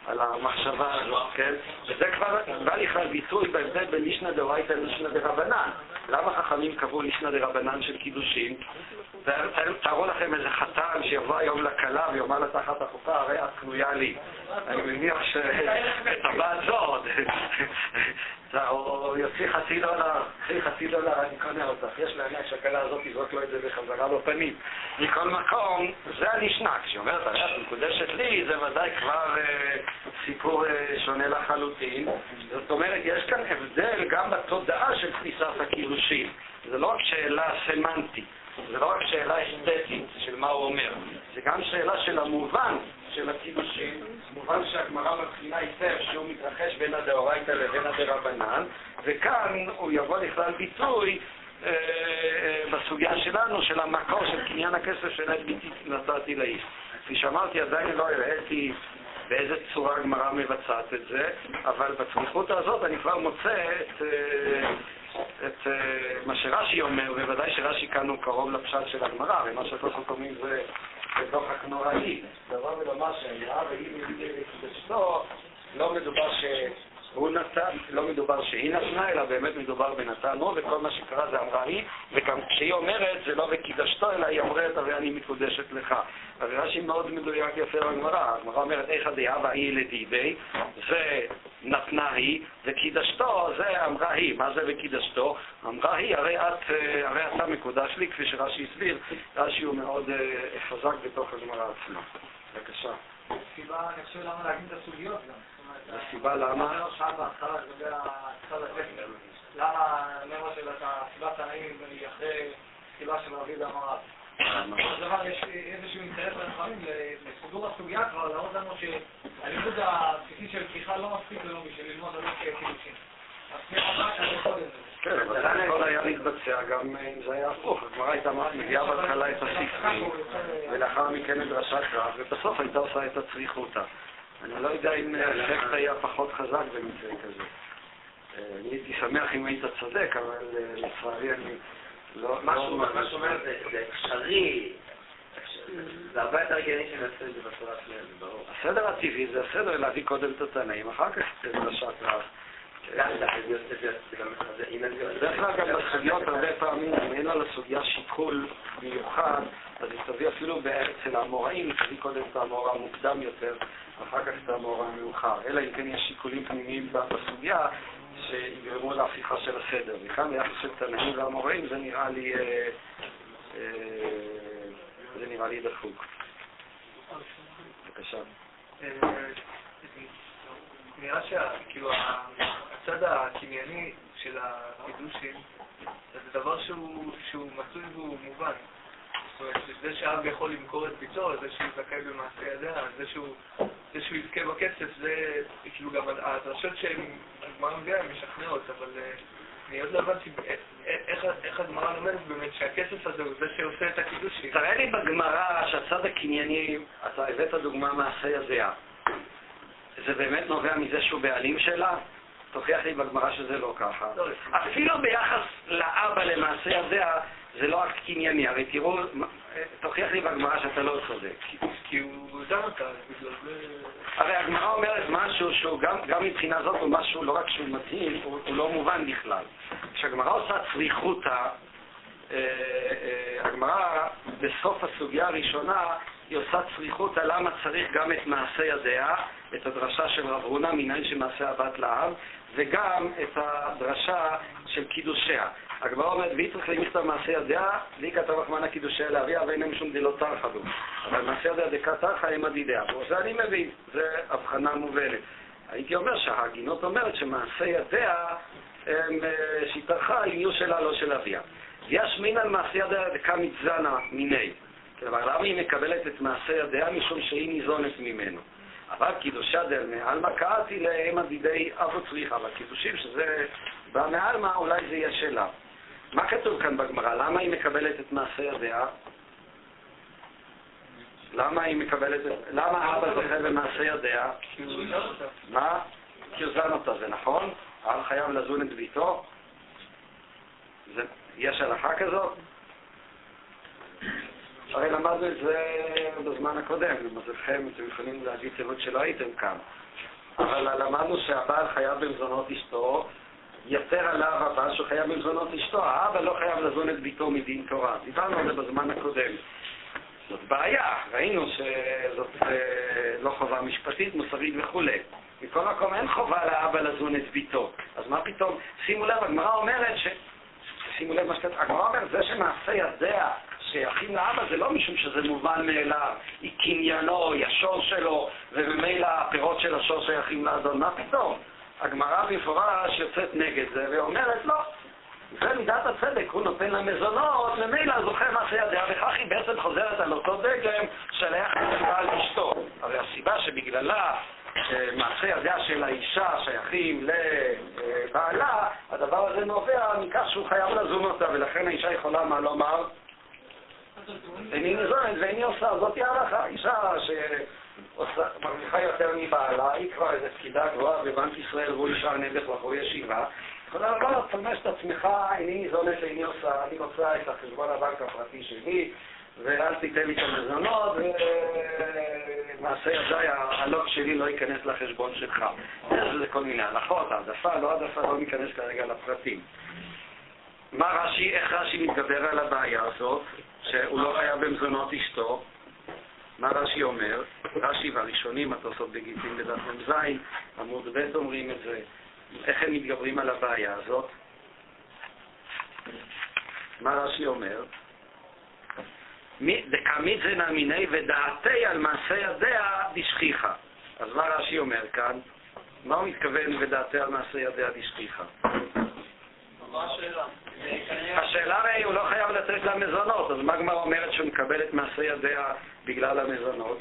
על המחשבה הזאת, כן? וזה כבר בא לכלל ביטוי בהבדל בין לישנא דאורייתא ללישנא דרבנן. למה חכמים קבעו לישנא דרבנן של קידושין? תארו לכם איזה חתן שיבוא היום לכלה ויאמר לה תחת החופה, הרי את קנויה לי. אני מניח שאת הבת זאת, או יוציא חצי דולר, קחי חצי דולר, אני קונה אותך. יש להניח שהכלה הזאת תזרוק לו את זה בחזרה בפנים. מכל מקום, זה הנשנק. כשהיא אומרת, הרי את מקודשת לי, זה ודאי כבר אה, סיפור אה, שונה לחלוטין. זאת אומרת, יש כאן הבדל גם בתודעה של תפיסת הקידושין. זה לא רק שאלה סמנטית. זה לא רק שאלה אסתטית של מה הוא אומר, זה גם שאלה של המובן של הקידושין, מובן שהגמרא מבחינה היטב שהוא מתרחש בין הדאורייתא לבין הדרבנן, וכאן הוא יבוא לכלל ביטוי אה, אה, בסוגיה שלנו, של המקור של קניין הכסף של עת ביתי נתתי לאיש. כפי שאמרתי, עדיין לא הראיתי באיזה צורה הגמרא מבצעת את זה, אבל בצמיחות הזאת אני כבר מוצא את... אה, את מה שרש"י אומר, בוודאי שרש"י כאן הוא קרוב לפשט של הגמרא, ומה שהתוספות אומרים זה דוחק נוראי. דבר ולומר שהאמירה והיא מביא לקדשתו, לא מדובר ש... הוא נתן, לא מדובר שהיא נתנה, אלא באמת מדובר בנתנו, וכל מה שקרה זה אמרה היא, וגם כשהיא אומרת, זה לא וקידשתו, אלא היא אומרת, הרי אני מקודשת לך. אז רש"י מאוד מדויק יפה בגמרא. הגמרא אומרת, איך הדהבה היא לדידי, זה נתנה היא, וקידשתו זה אמרה היא. מה זה וקידשתו? אמרה היא, הרי, את, הרי אתה מקודש לי, כפי שרש"י הסביר, רש"י הוא מאוד אה, חזק בתוך הגמרא עצמה. בבקשה. סיבה, אני חושב למה להגיד את הסוגיות גם. הסיבה למה? למה נאמר של סיבת הנעים היא אחרי סיבה של רבי דמרת? בסופו דבר יש איזשהו אינטרס לנכונים לסידור הסוגיה כבר להראות לנו שהלימוד הבסיסי של פתיחה לא מספיק לנו בשביל ללמוד על קידושין. כן, אבל זה היה מתבצע גם אם זה היה הפוך. הגמרא הייתה מביאה בהתחלה את הספרים, ולאחר מכן את דרשת רב, ובסוף הייתה עושה את הצריכותא. אני לא יודע אם האפקט היה פחות חזק במקרה כזה. אה, אני הייתי שמח אם היית צודק, אבל אה, לצערי אני לא... מה שהוא אומר זה אפשרי, זה הרבה יותר הגיוני שנעשה את זה בצורה שלהם, זה ברור. הסדר הטבעי זה הסדר להביא קודם את התנאים, אחר כך את דרשת רב. כלל גם בסוגיות הרבה פעמים, אם אין לה לסוגיה שיקול מיוחד, אז היא תביא אפילו אצל האמוראים, תביא קודם את האמורה המוקדם יותר, אחר כך את האמורה המאוחר. אלא אם כן יש שיקולים פנימיים בסוגיה שיגרמו להפיכה של הסדר. וכאן ביחס של תנאים ואמוראים זה נראה לי, אה, אה, זה נראה לי דפוק. בבקשה. אה, נראה שכאילו הצד הקנייני של הקידושים זה דבר שהוא, שהוא מצוי והוא מובן. זאת אומרת, זה שאב יכול למכור את ביתו, זה שהוא זכאי במעשה ידיה, זה שהוא, זה שהוא יזכה בכסף, זה כאילו גם הדרשות שהגמרא מביאה הן משכנעות, אבל אני עוד לא הבנתי איך הגמרא לומדת באמת שהכסף הזה הוא זה שעושה את הקידושים. תראה לי בגמרא שהצד הקנייני, אתה הבאת דוגמה מעשה ידיה. זה באמת נובע מזה שהוא בעלים שלה? תוכיח לי בגמרא שזה לא ככה. לא, אפילו ביחס לאבא למעשה ידיה, זה לא אקט קנייני. הרי תראו, תוכיח לי בגמרא שאתה לא צודק. כי הוא דן אותה, בגלל זה... הרי הגמרא אומרת משהו שהוא גם, גם מבחינה זאת הוא משהו לא רק שהוא מתאים, הוא, הוא לא מובן בכלל. כשהגמרא עושה צריכותא, אה, אה, הגמרא בסוף הסוגיה הראשונה היא עושה צריכותא למה צריך גם את מעשה ידיה, את הדרשה של רב הונא מניין שמעשה הבת לאב, וגם את הדרשה של קידושיה. הגמרא אומרת, והיא צריכה למכתב מעשה ידיה, והיא כתב רחמנא קידושיה לאביה, ואין להם שום דילו תרחא בו. אבל מעשה ידיה דקה תרחא הם עדידיה. וזה אני מבין, זה הבחנה מובנת. הייתי אומר שההגינות אומרת שמעשה ידיה אה, שהתארחה יהיו שלה, לא של אביה. יש מין על מעשה ידיה דקה מצזנה מיני. כלומר, למה היא מקבלת את מעשה ידיה? משום שהיא ניזונת ממנו. אבל קידושה דל מעלמא קראתי להם עדידי אבו צריכה, אבל קידושים שזה בא מעלמא, אולי זה יהיה שלה. מה כתוב כאן בגמרא? למה היא מקבלת את מעשה ידיה? למה היא מקבלת את... למה אבא זוכה במעשה ידיה? מה? כי הוא זן אותה, זה נכון? האב חייב לזון את ביתו? יש הלכה כזאת? הרי למדנו את זה בזמן הקודם, למזלכם, אתם יכולים להגיד תיבות שלא הייתם כאן. אבל למדנו שהבעל חייב במזונות אשתו, יתר עליו הבעל שחייב במזונות אשתו, האבא לא חייב לזון את ביתו מדין תורה. דיברנו על זה בזמן הקודם. זאת בעיה, ראינו שזאת אה, לא חובה משפטית, מוסרית וכולי. מכל מקום אין חובה לאבא לזון את ביתו. אז מה פתאום? שימו לב, הגמרא אומרת ש... שימו לב מה שכתוב, הגמרא אומרת, זה שמעשה ידיה שייכים לאבא זה לא משום שזה מובן מאליו, היא קניינו, היא השור שלו, וממילא הפירות של השור שייכים לאדון, מה פתאום? הגמרא במפורש יוצאת נגד זה ואומרת, לא, זה מידת הצדק, הוא נותן לה מזונות, ממילא זוכה מעשה ידיה, וכך היא בעצם חוזרת על אותו דגם היחס לבעל אשתו. הרי הסיבה שבגללה מעשה ידיה של האישה שייכים לבעלה, הדבר הזה נובע מכך שהוא חייב לזון אותה, ולכן האישה יכולה מה לומר? איני נזונת ואיני עושה, זאת ההלכה. אישה שמרוויחה יותר מבעלה, היא כבר איזו פקידה גבוהה בבנק ישראל והוא נשאר נעבך בחורי ישיבה, יכולה לומר, תפרמש את עצמך, איני ניזונת ואיני עושה, אני רוצה את החשבון הבנק הפרטי שלי, ואל תיתן לי את המזונות, ומעשה ידיי, הלוג שלי לא ייכנס לחשבון שלך. יש לזה כל מיני הלכות, העדפה, לא העדפה, לא ניכנס כרגע לפרטים. מה רש"י, איך רש"י מתגבר על הבעיה הזאת, שהוא לא היה במזונות אשתו? מה רש"י אומר? רש"י והראשונים, התוספות בגיטין בדף מ"ז, עמוד ב' אומרים את זה. איך הם מתגברים על הבעיה הזאת? מה רש"י אומר? דקמית זה נמיני ודעתי על מעשה ידיה דשכיחה. אז מה רש"י אומר כאן? מה הוא מתכוון ודעתי על מעשה ידיה דשכיחה? השאלה הרי הוא לא חייב לתת לה מזונות, אז מה הגמרא אומרת שהוא מקבל את מעשה ידיה בגלל המזונות?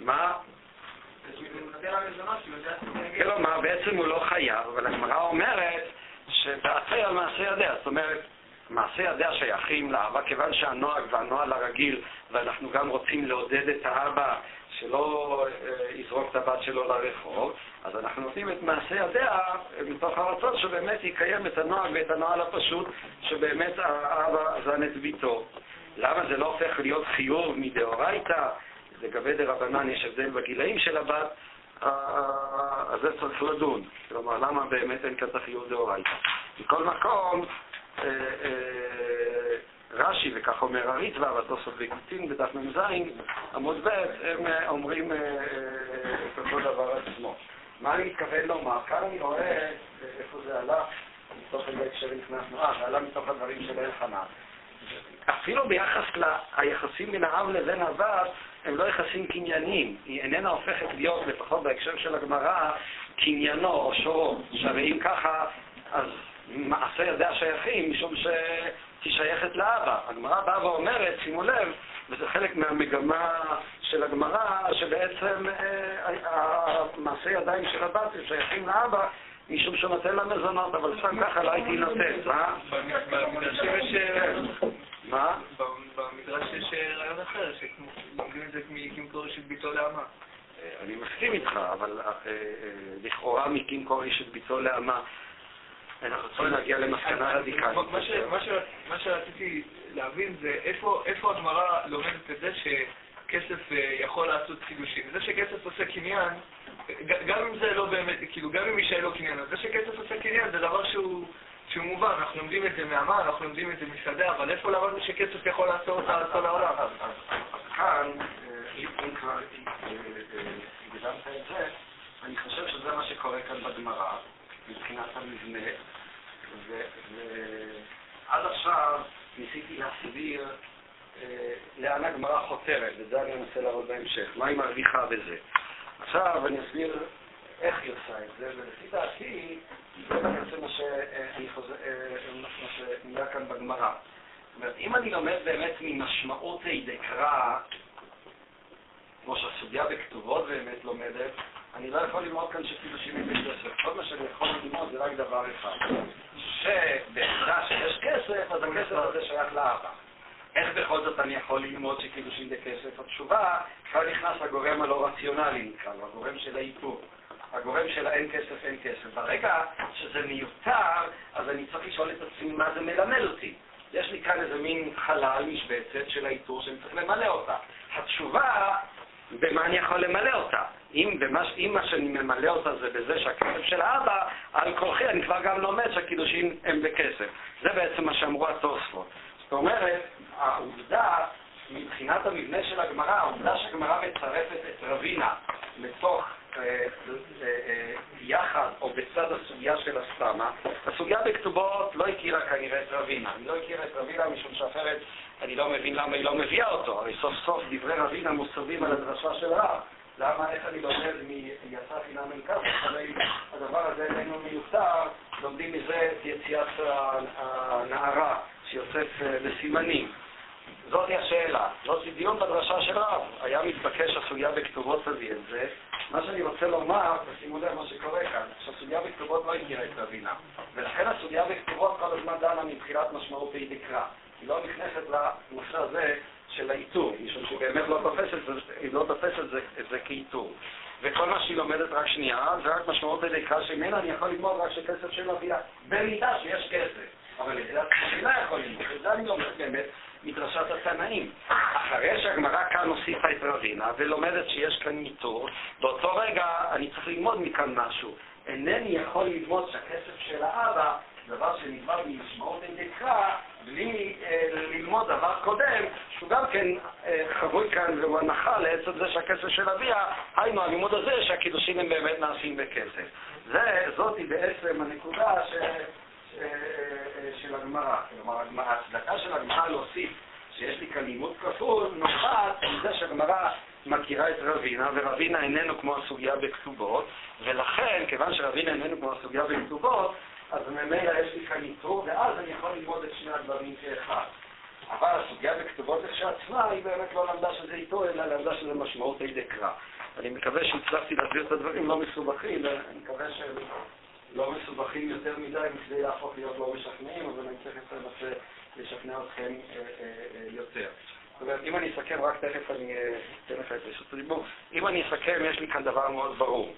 מה? כלומר, בעצם הוא לא חייב, אבל הגמרא אומרת שדעתי על מעשה ידיה, זאת אומרת, מעשה ידיה שייכים לאבא, כיוון שהנוהג והנוהל הרגיל, ואנחנו גם רוצים לעודד את האבא שלא אה, יזרוק את הבת שלו לרחוב, אז אנחנו נותנים את מעשה ידיה מתוך הרצון שבאמת יקיים את הנוהג ואת הנוהל הפשוט, שבאמת האבא זן את ביתו. למה זה לא הופך להיות חיוב מדאורייתא? לגבי דרבנן יש הבדל בגילאים של הבת, אז זה צריך לדון. כלומר, למה באמת אין כאן את החיוב דאורייתא? מכל מקום, אה, אה, רש"י, וכך אומר הריטב"א, והתוספות בגיטין בדף מ"ז, עמוד ב', הם אה, אומרים את אותו דבר עצמו. מה אני מתכוון לומר? כאן אני רואה, איפה זה עלה, מתוך איזה הקשר נכנסנו, אה, זה עלה מתוך הדברים של אלחנן. אפילו ביחס ליחסים בין האב לבין הבת, הם לא יחסים קנייניים. היא איננה הופכת להיות, לפחות בהקשר של הגמרא, קניינו או שורו. שהרי אם ככה, אז מעשה ידי השייכים, משום שהיא שייכת לאבא. הגמרא באה ואומרת, שימו לב, וזה חלק מהמגמה של הגמרא, שבעצם אה, מעשה ידיים של הבת שייכים לאבא, משום שהוא נותן לה מזונות, אבל סתם ככה לא הייתי נותן, מה? במדרשים יש... מה? במדרש יש רעיון אחר, שלומדים את זה מקימקור של ביתו לאמה. אני מסכים איתך, אבל לכאורה מקימקור של ביתו לאמה אנחנו צריכים להגיע למסקנה רדיקלית. מה שרציתי להבין זה איפה הגמרא לומדת את זה שכסף יכול לעשות חידושים. זה שכסף עושה קניין, גם אם זה לא באמת, כאילו, גם אם אישה לא קניין, זה שכסף עושה קניין זה דבר שהוא... שהוא מובן, אנחנו לומדים את זה מהמה, אנחנו לומדים את זה משדה, אבל איפה למדנו שכסף יכול לעצור אותה על כל העולם? כאן, אם כבר הקדמת את זה, אני חושב שזה מה שקורה כאן בגמרא, מבחינת המבנה, ועד עכשיו ניסיתי להסביר לאן הגמרא חותרת, וזה אני אנסה להראות בהמשך, מה היא מרוויחה בזה. עכשיו אני אסביר איך היא עושה את זה, ולפי דעתי, זה בעצם מה שנהיה כאן בגמרא. זאת אומרת, אם אני לומד באמת ממשמעות דקרא, כמו שהסוגיה בכתובות באמת לומדת, אני לא יכול ללמוד כאן שקידושים הם בכסף. כל מה שאני יכול ללמוד זה רק דבר אחד. שבעמדה שיש כסף, אז הכסף הזה שייך לאבא. איך בכל זאת אני יכול ללמוד שקידושים בכסף? התשובה, כאן נכנס הגורם הלא רציונלי נקרא לו, הגורם של האיתור. הגורם של האין כסף, אין כסף. ברגע שזה מיותר, אז אני צריך לשאול את עצמי מה זה מלמד אותי. יש לי כאן איזה מין חלל, משבצת של האיתור שאני צריך למלא אותה. התשובה, במה אני יכול למלא אותה? אם, במה, אם מה שאני ממלא אותה זה בזה שהכסף של האבא, על כורחי אני כבר גם לומד שהקידושים הם בכסף. זה בעצם מה שאמרו התוספות. זאת אומרת, העובדה, מבחינת המבנה של הגמרא, העובדה שהגמרא מצרפת את רבינה לתוך אה, אה, אה, יחד או בצד הסוגיה של הסתמה, הסוגיה בכתובות לא הכירה כנראה את רבינה. היא לא הכירה את רבינה משום שאחרת אני לא מבין למה היא לא מביאה אותו. הרי סוף סוף דברי רבינה מוסבים על הדרשה של רב. למה, איך אני לומד מיצא חינם אין כף, הרי הדבר הזה איננו מיותר, לומדים מזה את יציאת הנערה שיוצאת לסימנים. זאתי השאלה, זאתי דיון בדרשה של רב. היה מתבקש הסוגיה בכתובות תביא את זה. מה שאני רוצה לומר, ושימו לב מה שקורה כאן, שהסוגיה בכתובות לא הכירה את רבינה. ולכן הסוגיה בכתובות כל הזמן דנה מבחינת משמעות היא דקרא. היא לא נכנסת לנושא הזה של האיתור, משום שהיא באמת לא תופסת, לא תופסת את זה, את זה כאיתור. וכל מה שהיא לומדת רק שנייה, זה רק משמעות הדקרא שממנה אני יכול ללמוד רק שכסף של אביה, במידה שיש כסף. אבל את זה אני לא יכול ללמוד, את זה אני לומד באמת מדרשת התנאים. אחרי שהגמרא כאן הוסיפה את רבינה ולומדת שיש כאן ניטור, באותו רגע אני צריך ללמוד מכאן משהו. אינני יכול ללמוד שהכסף של האבא, דבר שנלמד ממשמעות אינדקרא, בלי אה, ללמוד דבר קודם, שהוא גם כן אה, חבוי כאן והוא הנחה לעצם זה שהכסף של אביה, היינו הלימוד הזה שהקידושים הם באמת נעשים בכסף. זה, זאתי בעצם הנקודה. אה, של הגמרא. כלומר, ההצדקה של הגמרא להוסיף שיש לי כאן לימוד כפול נובעת מזה שהגמרא מכירה את רבינה, ורבינה איננו כמו הסוגיה בכתובות, ולכן, כיוון שרבינה איננו כמו הסוגיה בכתובות, אז ממילא יש לי כאן יתרו, ואז אני יכול ללמוד את שני הדברים כאחד. אבל הסוגיה בכתובות כשעצמה, היא באמת לא למדה שזה איתו, אלא למדה שזה משמעות אידי קרא. אני מקווה שהצלחתי להסביר את הדברים לא מסובכים, ואני מקווה שהם לא מסובכים יותר מדי מכדי להפוך להיות לא משכנעים, אבל אני צריך לנסה לשכנע אתכם אה, אה, אה, יותר. זאת אומרת, אם אני אסכם, רק תכף אני אתן לך את רשות הדיבור. אם אני אסכם, יש לי כאן דבר מאוד ברור.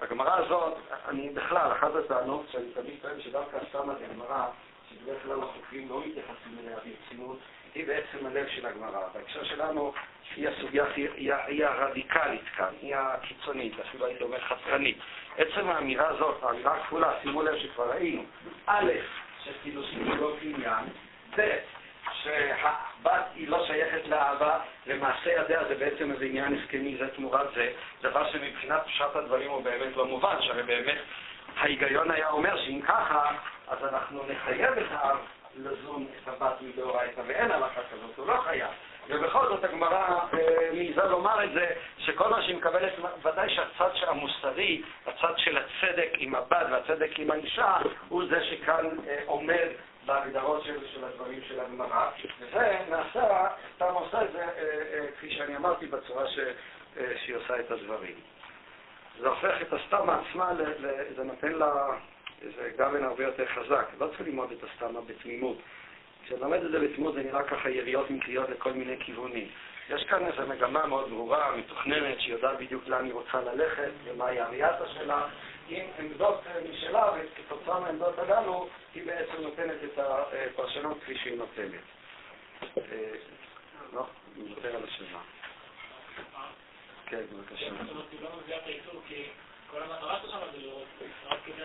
הגמרא הזאת, אני בכלל, אחת הטענות שאני תמיד טוען שדווקא סתם את הגמרא, שבדרך כלל החוקרים לא מתייחסים אליה ברצינות, היא בעצם הלב של הגמרא. בהקשר שלנו, היא הסוגיה, היא, היא הרדיקלית כאן, היא הקיצונית, אפילו הייתי אומר חתרנית. עצם האמירה הזאת, האמירה הכפולה, שימו לב שכבר ראינו, א', שקידושים לא קניין, ב', שהבת היא לא שייכת לאבא, למעשה ידיה זה בעצם איזה עניין הסכמי, זה תמורת זה, דבר שמבחינת פשט הדברים הוא באמת לא מובן, שהרי באמת ההיגיון היה אומר שאם ככה, אז אנחנו נחייב את האב לזון את הבת מדאורייתא, ואין הלכה כזאת, הוא לא חייב. ובכל זאת הגמרא אה, מעיזה לומר את זה, שכל מה שהיא מקבלת, ודאי שהצד המוסרי, הצד של הצדק עם הבת והצדק עם האישה, הוא זה שכאן אה, עומד בהגדרות של, של הדברים של הגמרא, וזה נעשה, סתם עושה את זה, אה, כפי שאני אמרתי, בצורה ש, שהיא עושה את הדברים. זה הופך את הסתמה עצמה, זה נותן לה איזה גוון הרבה יותר חזק. לא צריך ללמוד את הסתמה בתמימות. כשאני לומד את זה בתמימות זה נראה ככה יריות מקריות לכל מיני כיוונים. יש כאן איזו מגמה מאוד ברורה, מתוכננת, שיודעת בדיוק לאן היא רוצה ללכת ומהי הריאטה שלה, עם עמדות משלה, וכתוצאה מהעמדות הללו היא בעצם נותנת את הפרשנות כפי שהיא נותנת. אה, לא, אני מוותר על השאלה. כן, בבקשה. כל המטרה שלך זה לראות, רק כדי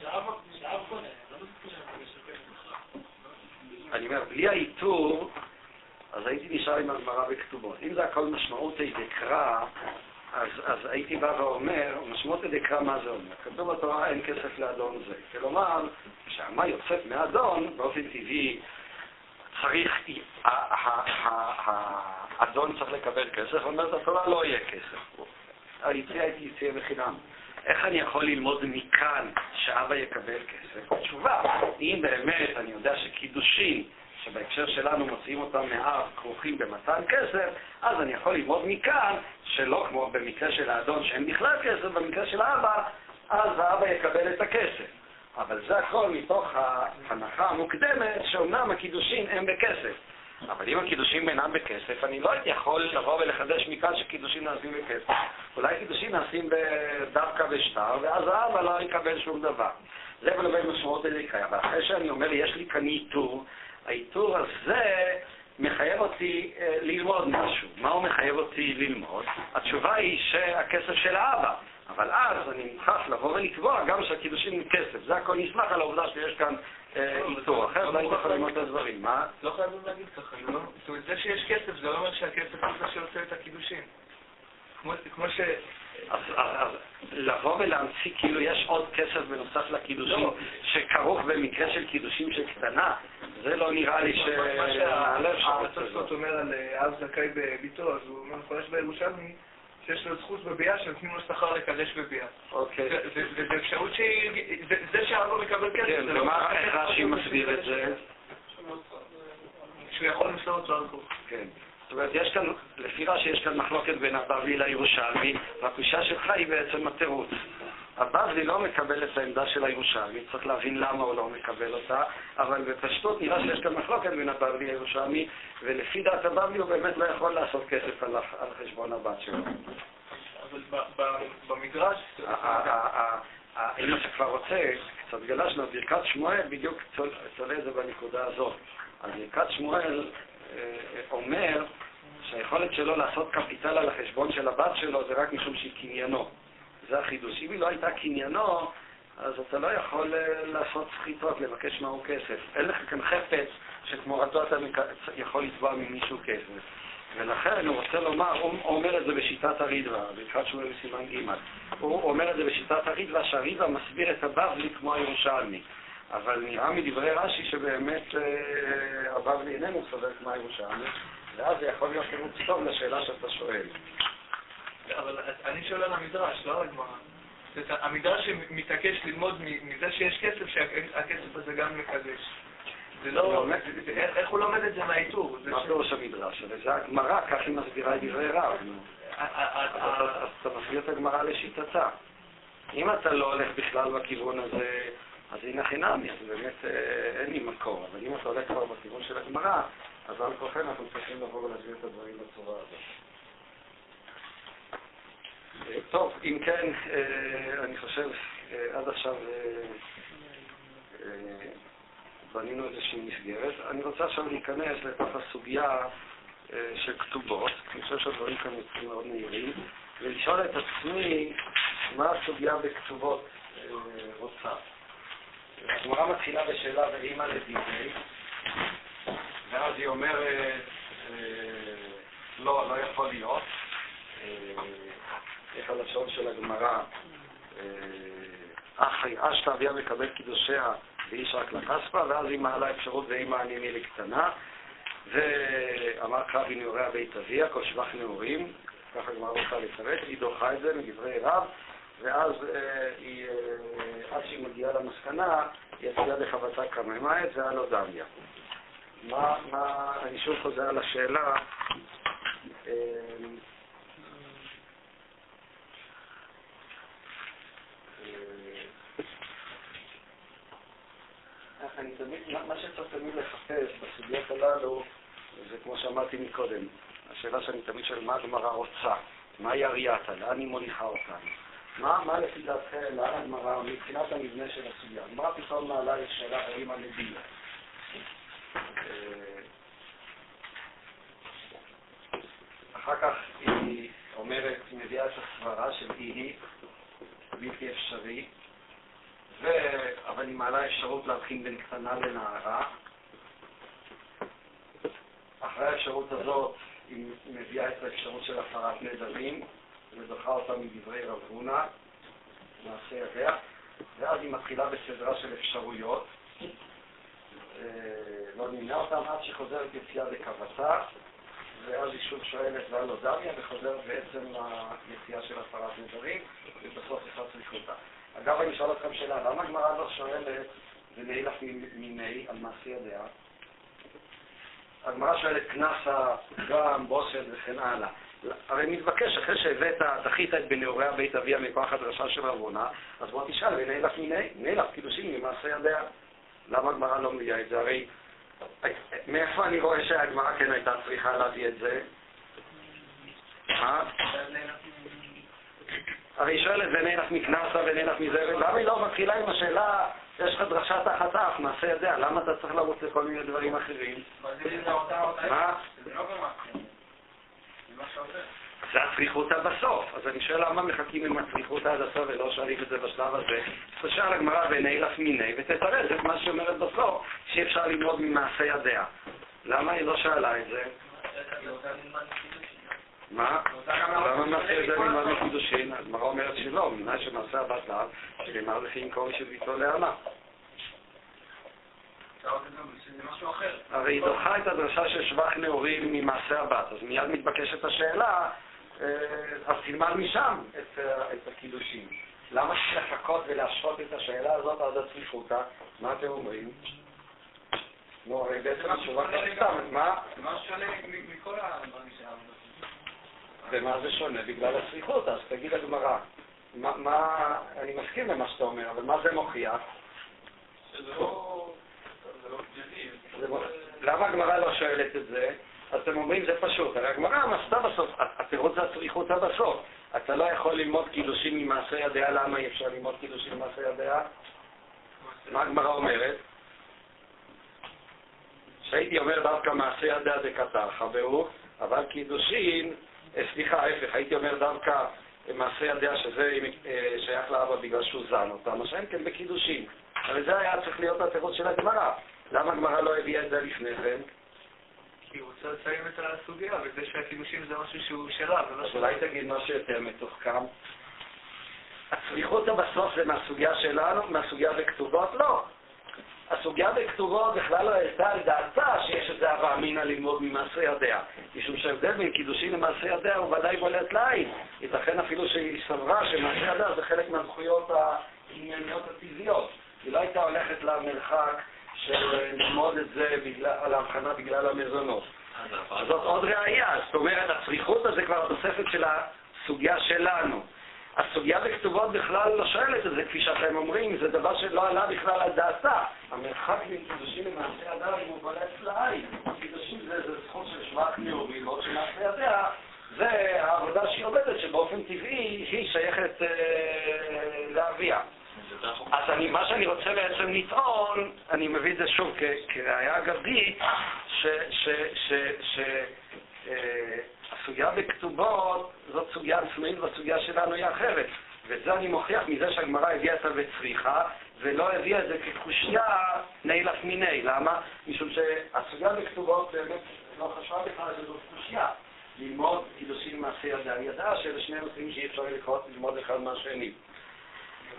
שהאב קונה, לא אני אומר, בלי האיתור, אז הייתי נשאר עם הגמרא בכתובות. אם זה הכל משמעות דקרא, אז, אז הייתי בא ואומר, משמעות דקרא, מה זה אומר? כתוב בתורה אין כסף לאדון זה. כלומר, כשהמה יוצאת מאדון, באופן טבעי צריך, האדון צריך לקבל כסף, אומרת התורה לא יהיה כסף. היציאה הייתי יציאה בחינם. איך אני יכול ללמוד מכאן שאבא יקבל כסף? התשובה, אם באמת אני יודע שקידושים, שבהקשר שלנו מוציאים אותם מאב, כרוכים במתן כסף, אז אני יכול ללמוד מכאן, שלא כמו במקרה של האדון שאין בכלל כסף, במקרה של האבא, אז האבא יקבל את הכסף. אבל זה הכל מתוך ההנחה המוקדמת שאומנם הקידושים הם בכסף. אבל אם הקידושים אינם בכסף, אני לא יכול לבוא ולחדש מכאן שקידושים נעשים בכסף. אולי קידושים נעשים דווקא בשטר, ואז האבא לא יקבל שום דבר. זה ולבין משמעות אליקאי. אבל אחרי שאני אומר, יש לי כאן איתור, העיטור הזה מחייב אותי אה, ללמוד משהו. מה הוא מחייב אותי ללמוד? התשובה היא שהכסף של האבא. אבל אז אני מוכרח לבוא ולקבוע גם שהקידושים הם כסף. זה הכל נסמך על העובדה שיש כאן אה, עיטור. אחרת לא הייתי יכול ללמוד את הדברים. מה? לא חייבים להגיד ככה, לא? זאת אומרת, זה שיש כסף זה לא אומר שהכסף הוא זה שעושה את הקידושים. כמו- כמו ש... אז, אז, אז לבוא ולהמציא כאילו יש עוד כסף בנוסף לקידושים לא. שכרוך במקרה של קידושים של קטנה, זה לא נראה לי מה שנעלה אפשרות שהתוספות. אומר על אה, אב זכאי בביתו, אז הוא אומר מפרש בירושלמי שיש לו זכות בביאה שנותנים לו שכר לקדש בביאה. אוקיי. זה- זה- זה זה אפשרות שהיא... זה- זה שהאבא מקבל כסף, כן, זה לא... ומה איך רש"י מסביר את זה? שהוא יכול למסור אותו על גוף. כן. זאת אומרת, יש כאן, לפי רש"י יש כאן מחלוקת בין הבבלי לירושלמי, והפגישה שלך היא בעצם התירוץ. הבבלי לא מקבל את העמדה של הירושלמי, צריך להבין למה הוא לא מקבל אותה, אבל בפשטות נראה שיש כאן מחלוקת בין הבבלי לירושלמי, ולפי דעת הבבלי הוא באמת לא יכול לעשות כסף על, על חשבון הבת שלו. אבל במדרש... אם אתה כבר רוצה, קצת גלשנו, ברכת שמואל בדיוק צול- צולה את זה בנקודה הזאת. אז ברכת שמואל אה, אומר שהיכולת שלו לעשות קפיטל על החשבון של הבת שלו זה רק משום שהיא קניינו. זה החידוש. אם היא לא הייתה קניינו, אז אתה לא יכול אה, לעשות סחיטות, לבקש מהו כסף. אין לך כאן חפץ שתמורתו אתה יכול לתבוע ממישהו כסף. ולכן הוא רוצה לומר, הוא אומר את זה בשיטת הרידווה, ברכת שמואל בסימן ג', הוא אומר את זה בשיטת הרידווה, שהרידווה מסביר את הבבלי כמו הירושלמי. אבל נראה מדברי רש"י שבאמת אה, הבבלי איננו סובר כמו הירושלמי, ואז זה יכול להיות תירוץ טוב לשאלה שאתה שואל. אבל אני שואל על המדרש, לא על הגמרא. המדרש מתעקש ללמוד מזה שיש כסף, שהכסף הזה גם מקדש. זה לא... איך הוא לומד את זה מהעיטור? מה פירוש המדרש? הרי זה הגמרא, כך היא מסבירה את דברי רב. אז אתה- מסביר את הגמרא לשיטתה. אם אתה לא הולך בכלל בכיוון הזה, אז הנה חינמי, אז באמת אה, אין לי מקור. אבל אם אתה הולך כבר בכיוון של הגמרא, אז על כוחנו אנחנו צריכים לבוא ולהסביר את הדברים בצורה הזאת. טוב, אם כן, אה, אני חושב, אה, עד עכשיו אה, בנינו איזושהי מסגרת. אני רוצה עכשיו להיכנס לתוך הסוגיה של כתובות. אני חושב שהדברים כאן יוצאים מאוד מהירים, ולשאול את עצמי מה הסוגיה בכתובות רוצה. הגמרא מתחילה בשאלה ואימא לדידי, ואז היא אומרת, לא, לא יכול להיות. אה, איך הלשון של הגמרא, אה, אחי, אשתא אביה מקבל קידושיה ואיש רק לכספה, ואז היא מעלה אפשרות ואימא ענייני לקטנה, ואמר קרבי נעוריה בית אביה, כל שבח נעורים, ככה הגמרא רוצה לפרט, היא דוחה את זה מדברי רב, ואז אה, היא, אה, עד שהיא מגיעה למסקנה, היא יצאה את זה הלא דמיה. מה, מה, אני שוב חוזר על השאלה, אה, אני תמיד, מה- מה שצריך תמיד לחפש בסוגיות הללו, זה כמו שאמרתי מקודם, השאלה שאני תמיד שואל, מה הגמרא רוצה? מהי אריאטה? לאן היא מוליכה אותנו? מה, מה לפי דעתכם, לאן הגמרא, מבחינת המבנה של הסוגיה? הגמרא פתאום מעלה את שאלה האם הנביאה. אה, אחר כך היא אומרת, היא מביאה את הסברה של אי-היא, בלתי אפשרי, ו... אבל היא מעלה אפשרות להבחין בין קטנה לנערה. אחרי האפשרות הזאת היא מביאה את האפשרות של הפרת נדרים, ודוחה אותה מדברי רב הונא, מעשה ידיה, ואז היא מתחילה בסדרה של אפשרויות. אה, לא נמנה אותם עד שחוזרת יציאה בקבצה, ואז היא שוב שואלת והלא דמיה, וחוזרת בעצם ליציאה של הפרת נדרים, ובסוף יצאה צריכותה. אגב, אני אשאל אתכם שאלה, למה הגמרא לא שואלת ונעילך מיני על מעשי הדעה? הגמרא שואלת קנסה, גם, בושת וכן הלאה. הרי מתבקש, אחרי שהבאת, דחית את בנעורי בית אביה מכוח הדרשה של הונא, אז בוא תשאל, ונעילך מיני, נעילך קידושין ממעשי הדעה. למה הגמרא לא מביאה את זה? הרי מאיפה אני רואה שהגמרא כן הייתה צריכה להביא את זה? אה? הרי היא שואלת ונלך מקנסה ונלך מזה, למה היא לא מתחילה עם השאלה יש לך דרשה תחת אף, מעשה ידיה, למה אתה צריך לרוץ לכל מיני דברים אחרים? מה? זה הצריכותא בסוף. אז אני שואל למה מחכים עם הצריכותא עד הסוף ולא שואלים את זה בשלב הזה? תשאל הגמרא בעיני רף מיני ותתרץ את מה שאומרת בסוף, שאי אפשר ללמוד ממעשה ידיה. למה היא לא שאלה את זה? מה? למה מעשה ידיה ללמוד מקידושין? הגמרא אומרת שלא, מנה שמעשה הבת לאו, שנאמר לכי עם קורי של ביתו לעמה. הרי היא דוחה את הדרשה של שבח נאורים ממעשה הבת, אז מיד מתבקשת השאלה, אה, אז תלמד משם את, אה, את הקידושים. למה לחכות ולהשעות את השאלה הזאת עד הצפיפותא? מה אתם אומרים? נו, הרי בעצם התשובה כבר סתם, מה? מה שונה מכל הדברים שאמרנו? במה זה שונה? בגלל הצפיפות, אז תגיד הגמרא. מה, מה, אני מסכים למה שאתה אומר, אבל מה זה מוכיח? שזה לא... לא למה הגמרא לא שואלת את זה? אתם אומרים זה פשוט, הרי הגמרא מסתה בסוף, התירוץ זה הצריכותא בסוף. אתה לא יכול ללמוד קידושים ממעשה ידיה, למה אי אפשר ללמוד קידושים ממעשה ידיה? מה הגמרא אומרת? שהייתי אומר דווקא מעשה ידיה זה קטרחה והוא, אבל קידושין, סליחה, ההפך, הייתי אומר דווקא מעשה ידיה שזה אה, שייך לאבא בגלל שהוא זן אותם, מה שאין כן בקידושין. הרי זה היה צריך להיות התירוץ של הגמרא. למה הגמרא לא הביאה את זה לפני כן? כי היא רוצה לסיים את הסוגיה, וזה שהקידושים זה משהו שהוא שלה, ולא שלה. אולי תגיד משהו יותר מתוחכם. הצריכותא בסוף זה מהסוגיה שלנו, מהסוגיה בכתובות? לא. הסוגיה בכתובות בכלל לא העלתה על דעתה שיש איזה הווה אמינא ללמוד ממעשה ידיה. משום שההבדל בין קידושין למעשה ידיה הוא ודאי בולט לעין. ייתכן אפילו שהיא סברה שמעשה ידיה זה חלק מהזכויות הענייניות הטבעיות. היא לא הייתה הולכת למרחק של ללמוד את זה בגלל, על ההבחנה בגלל המזונות. זאת עוד ראייה, זאת אומרת, הצריכות הזה כבר התוספת של הסוגיה שלנו. הסוגיה בכתובות בכלל לא שואלת את זה, כפי שאתם אומרים, זה דבר שלא עלה בכלל על דעתה. המרחק בין קידושים למעשה ידיה הוא בולט לעין. קידושים זה, זה זכות של שבח נאורי, בעוד שמעשה ידיה זה העבודה שהיא עובדת, שבאופן טבעי היא שייכת אה, לאביה. אז אני, מה שאני רוצה בעצם לטעון, אני מביא את זה שוב כ- כראיה אגבית, שהסוגיה בכתובות זאת סוגיה עצמאית והסוגיה שלנו היא אחרת. ואת זה אני מוכיח מזה שהגמרא הביאה את הבצריכה, ולא הביאה את זה כקושייה נעילף מיני. למה? משום שהסוגיה בכתובות באמת לא חשבה בכלל שזו קושייה. ללמוד קידושים מעשה ידיה. היא ידעה שאלה שני נושאים שאי אפשר לקרות ללמוד אחד מהשני.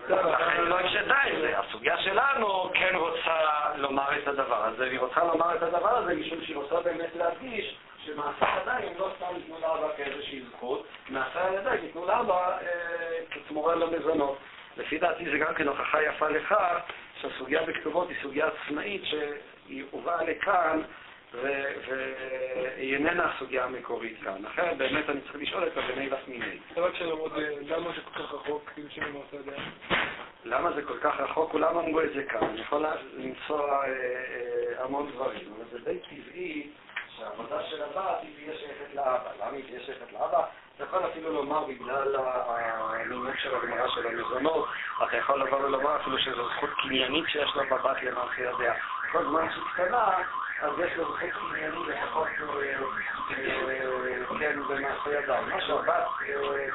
לכן לא הקשתה את זה. הסוגיה שלנו כן רוצה לומר את הדבר הזה, והיא רוצה לומר את הדבר הזה משום שהיא רוצה באמת להדגיש שמעשה ידיים לא סתם ייתנו לאבא כאיזושהי זכות, מעשה הידיים ייתנו לאבא אה, כתמורה למזונות. לפי דעתי זה גם כן הוכחה יפה לכך שהסוגיה בכתובות היא סוגיה עצמאית שהיא הובאה לכאן והיא איננה הסוגיה המקורית כאן. אחרת באמת אני צריך לשאול את הבני לך מיני. רק שאלה אה, למה זה כל כך רחוק, כאילו שם למעשה ידיה? למה זה כל כך רחוק? כולם אמרו את זה כאן. אני יכול למצוא אה, אה, המון דברים, אבל זה די טבעי שהעבודה של הבת היא תהיה שייכת לאבא. למה היא תהיה שייכת לאבא? אתה יכול אפילו לומר בגלל הנימוק של הגמרא של המזונות, אתה יכול לבוא ולומר אפילו שזו זכות קניינית שיש לה בבת למעשה ידיה. כל זמן שהיא קטנה, אז יש לו זכות קניינית לפחות אה, אה, כן במעשה ידיים. מה שהבת אה,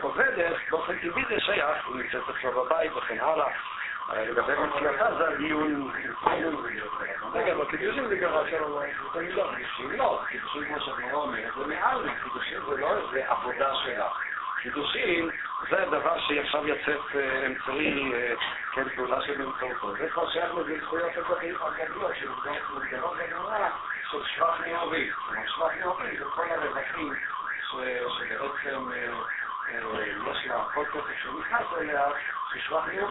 עובדת, באופן טבעי זה שייך, היא נמצאת אצלו בבית וכן הלאה. אה, לגבי מצויתה זה הדיון... רגע, בקידושים זה ככה שם, אבל זה תמיד לא. לא, חידושים כמו שהגמרא אומרת, זה מעל, זה. חידושים זה לא איזה עבודה שלה. חידושים זה דבר שעכשיו יצאת אה, אמצעי, אה, כן, פעולה של באמצעותו. זה כבר שייך לזכויות אזרחיות הגדולות של מנגנון גדולה של שבח נאורי. שבח נאורי זה כל הרווחים שבעצם אה, אה, יש לה כל כסף שנכנס אליה,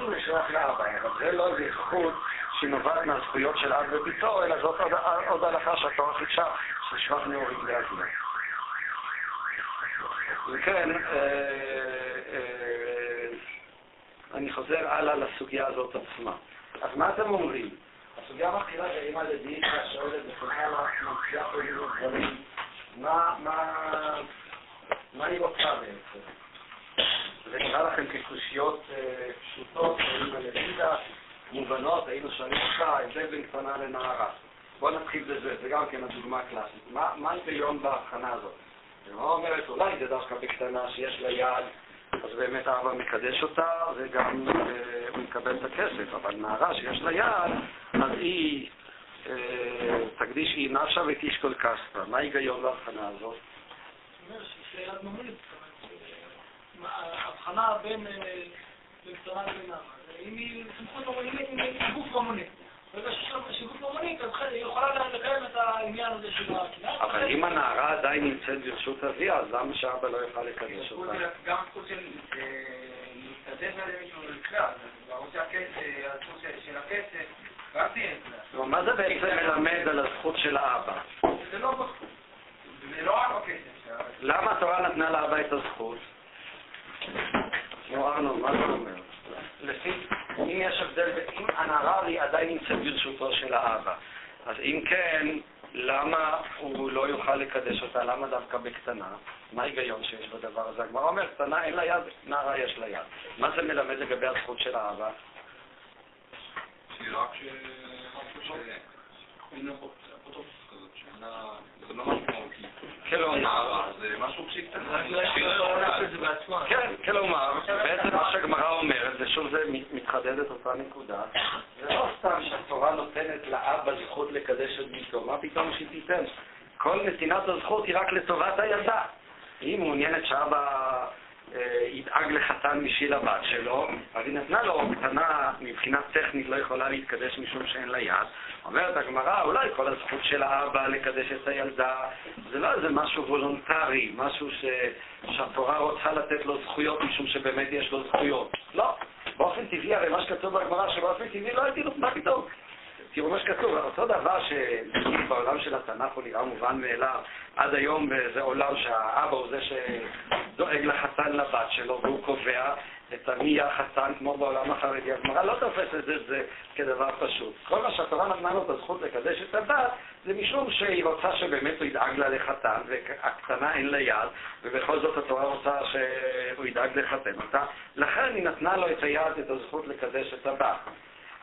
משייך לאבא. אבל זה לא איזה זכות שנובעת מהזכויות של אב וביתו, אלא זאת עוד, הלכה שהתורה חידשה, של שבח נאורי להגיע. וכן, אה, אה, אני חוזר הלאה לסוגיה הזאת עצמה. אז מה אתם אומרים? הסוגיה מתחילה שאימא לדיאטה שואלת וכן הלאה, ממשיכה פה לראות דברים. מה היא רוצה בעצם? זה נראה לכם כקושיות אה, פשוטות, אימא לדידה, מובנות, היינו שואלים אותך, ההבדל בין קטנה לנערה. בוא נתחיל בזה, זה גם כן הדוגמה הקלאסית. מה מה ההיגיון בהבחנה הזאת? הגמרא אומרת, אולי זה דווקא בקטנה שיש לה יד, אז באמת האבא מקדש אותה, וגם אה, הוא מקבל את הכסף, אבל נערה שיש לה יד, אז היא אה, תקדיש היא נפשה ותשקול כספה. מה ההיגיון בהבחנה הזאת? זאת אומרת שיש לה יד ממונית, זאת אומרת, מה, ההבחנה בין אה, קטנה לבין נערה, אם היא סמכות ממונית, אם היא גוף ממוני. ברגע שיש לה גוף ממונית, אז היא יכולה לקיים את העניין הזה של הקנאה. אבל אם הנערה עדיין נמצאת ברשות אביה, אז למה שאבא לא יוכל לקדש אותה? גם הזכות של אה, להתקדש על מישהו לקרא, ברור שהזכות של הכסף, גם תהיה אצלה. מה זה בעצם מלמד על הזכות של האבא? זה לא. זה לא רק בכסף. למה התורה נתנה לאבא את הזכות? נו, ארנון, מה אתה אומר? לפי, אם יש הבדל, אם הנערה היא עדיין נמצאת ברשותו של האבא, אז אם כן, למה הוא לא יוכל לקדש אותה? למה דווקא בקטנה? מה ההיגיון שיש בדבר הזה? הגמרא אומרת, קטנה אין לה יד, נערה יש לה יד. מה זה מלמד לגבי הזכות של האבא? שהיא רק ש... אין אפוטרופוס כזאת, שאינה... זה לא משהו מהותי. כלומר, זה משהו את בעצמה. כן, כלומר, בעצם מה שהגמרא אומרת, ושוב זה מתחדדת אותה נקודה, זה לא סתם שהתורה נותנת לאבא זכות לקדש את ביתו, מה פתאום שהיא תיתן? כל נתינת הזכות היא רק לטובת הילדה. היא מעוניינת שאבא אה, ידאג לחתן בשביל הבת שלו, אז היא נתנה לו קטנה, מבחינה טכנית לא יכולה להתקדש משום שאין לה יד. אומרת הגמרא, אולי כל הזכות של האבא לקדש את הילדה, זה לא איזה משהו וולונטרי, משהו ש... שהתורה רוצה לתת לו זכויות משום שבאמת יש לו זכויות. לא, באופן טבעי, הרי מה שכתוב בגמרא, שבאופן טבעי לא הייתי לו, מה פתאום? תראו מה שכתוב, אותו דבר שבעולם של התנ"ך הוא נראה מובן מאליו, עד היום זה עולם שהאבא הוא זה שדואג לחתן לבת שלו והוא קובע את מי יהיה החתן כמו בעולם החרדי. הגמרא לא תופסת את זה כדבר פשוט. כל מה שהתורה נתנה לו את הזכות לקדש את הבת זה משום שהיא רוצה שבאמת הוא ידאג לה לחתן והקטנה אין לה יד ובכל זאת התורה רוצה שהוא ידאג לחתן אותה לכן היא נתנה לו את היד, את הזכות לקדש את הבת.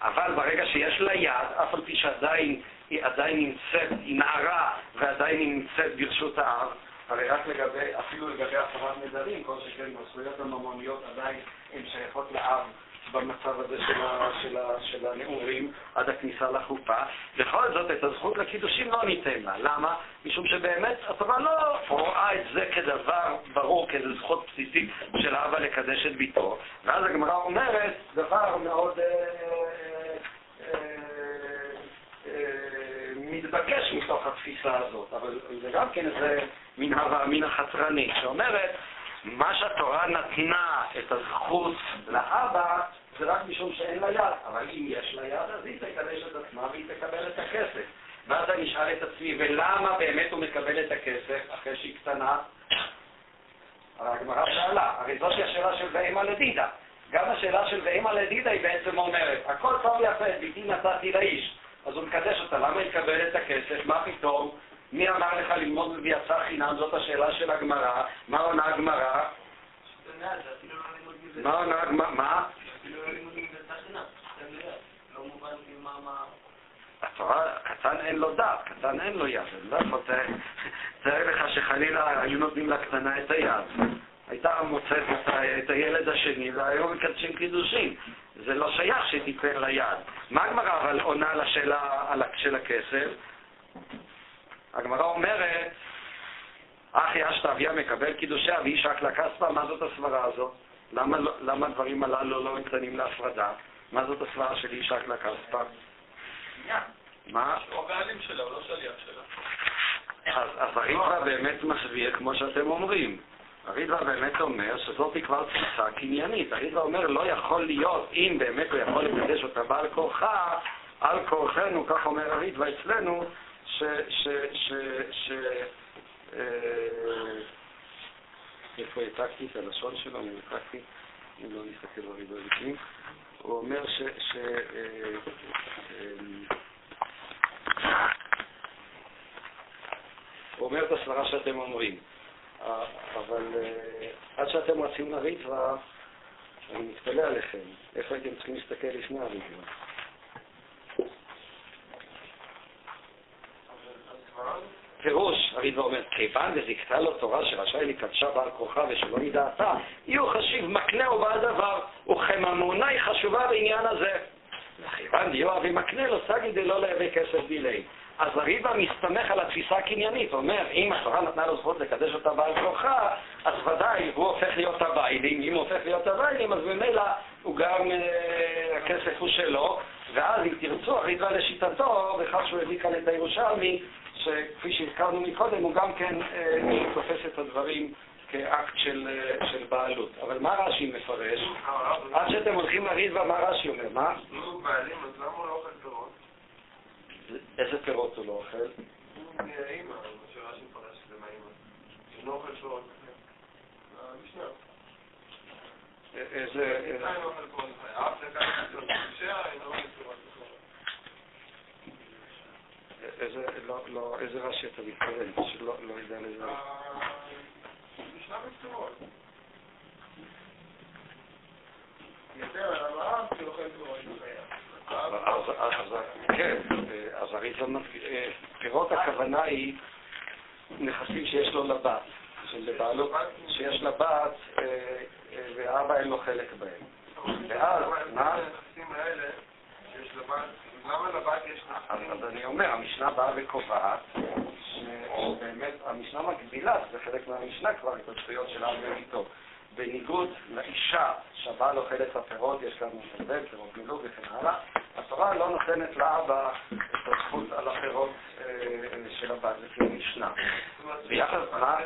אבל ברגע שיש לה יד, אף על פי שעדיין היא עדיין נמצאת, היא נערה ועדיין היא נמצאת ברשות האב, הרי רק לגבי, אפילו לגבי הפרת נדרים, כל שכן הזכויות הממוניות עדיין הן שייכות לאב במצב הזה של, ה, של, ה, של הנעורים עד הכניסה לחופה. בכל זאת, את הזכות לקידושים לא ניתן לה. למה? משום שבאמת התורה לא רואה את זה כדבר ברור, כאיזו זכות בסיסית של האבא לקדש את ביתו. ואז הגמרא אומרת דבר מאוד... אה, אה, אה, מתבקש מתוך התפיסה הזאת, אבל זה גם כן איזה מן מן החתרני, שאומרת, מה שהתורה נתנה את הזכות לאבא, זה רק משום שאין לה יד, אבל אם יש לה יד, אז היא תקדש את עצמה והיא תקבל את הכסף. ואז אני אשאל את עצמי, ולמה באמת הוא מקבל את הכסף אחרי שהיא קטנה? הרי הגמרא שאלה, הרי זאת השאלה של ואימא לדידה. גם השאלה של ואימא לדידה היא בעצם אומרת, הכל טוב יפה, ביתי נתתי לאיש. אז הוא מקדש אותה, למה היא מקבל את הכסף? מה פתאום? מי אמר לך ללמוד ויצא חינם? זאת השאלה של הגמרא. מה עונה הגמרא? מה עונה הגמרא? מה? קטן אין לו דעת, קטן אין לו יד. לא תאר לך שחלילה היו נותנים לקטנה את היד. הייתה מוצאת את הילד השני והיו מקדשים קידושים. זה לא שייך שתיתן לה יד. מה הגמרא אבל עונה על השאלה של הכסף? הגמרא אומרת, אחי אשתא אביה מקבל קידושיה ואיש רק לכספה, מה זאת הסברה הזאת? למה, למה הדברים הללו לא ניתנים להפרדה? מה זאת הסברה של איש רק לכספה? מה? הוא הבעלים שלה, הוא לא שליח שלה. אז, הריטב"א באמת מסביר כמו שאתם אומרים. הריטב"א באמת אומר שזאת כבר תפיסה קניינית. הריטב"א אומר לא יכול להיות, אם באמת הוא יכול לקדש אותה בעל כורחה, על כורחנו, כך אומר הריטב"א אצלנו, ש... ש... ש... ש... אה, איפה העתקתי את הלשון שלו? אני העתקתי, אם לא נסתכל בריטב"א לפנים. הוא אומר ש... ש... אה, אה, הוא אומר את הסברה שאתם אומרים. אבל עד שאתם רצים לריטב"א, אני מתפלא עליכם, איפה הייתם צריכים להסתכל לפני הריבוע? פירוש, הריבוע אומר, כיוון וזיכתה לו תורה שרשאי לקדשה בעל כורחה ושלא מדעתה, יהיו חשיב מקנה או בעל דבר, וכממונה היא חשובה בעניין הזה. וכיוון דיו אבי מקנה לו סגי דלא להווה כסף דילי. אז הריבא מסתמך על התפיסה הקניינית, אומר, אם התורה נתנה לו זכות לקדש אותה בעל כורחה, אז ודאי הוא הופך להיות הביילים, אם הוא הופך להיות הביילים, אז ממילא הוא גם, אה, הכסף הוא שלו, ואז אם תרצו, הריבא לשיטתו, בכך שהוא הביא כאן את הירושלמי, שכפי שהזכרנו מקודם, הוא גם כן אה, תופס את הדברים כאקט של, אה, של בעלות. אבל מה רש"י מפרש? עד שאתם הולכים לריבא, מה רש"י אומר? מה? הוא בעלים, אז למה הוא לא אוכל פירות? איזה פירות הוא לא אוכל? מהאימא, מה שרש"י מפרש שזה מהאימא. שהוא לא אוכל פירות. המשנה. איזה... בינתיים אוכל פירות. אף לקח את זה לשעה, אינו אוכל פירות. איזה, לא, לא, איזה רש"י אתה מתכוון? שלא לא יודע הרעב שאוכל פירות. אז, כן, זה, מפ- אה, פירות הכוונה היא נכסים שיש לו לבת, שיש לבת אה, אה, ואבא אין לו חלק בהם. ואז, מה? הנכסים האלה שיש לבת, למה לבת יש נכסים? אז אני אומר, המשנה באה וקובעת שבאמת, המשנה מגבילה, זה חלק מהמשנה כבר, את הזכויות של אב וביתו. בניגוד לאישה שהבעל אוכל את הפירות, יש לנו הרבה פירות מילוג וכן הלאה, התורה לא נותנת לאבא את הזכות על הפירות אה, של הבת, לפי המשנה. זאת אומרת, ביחס, מה?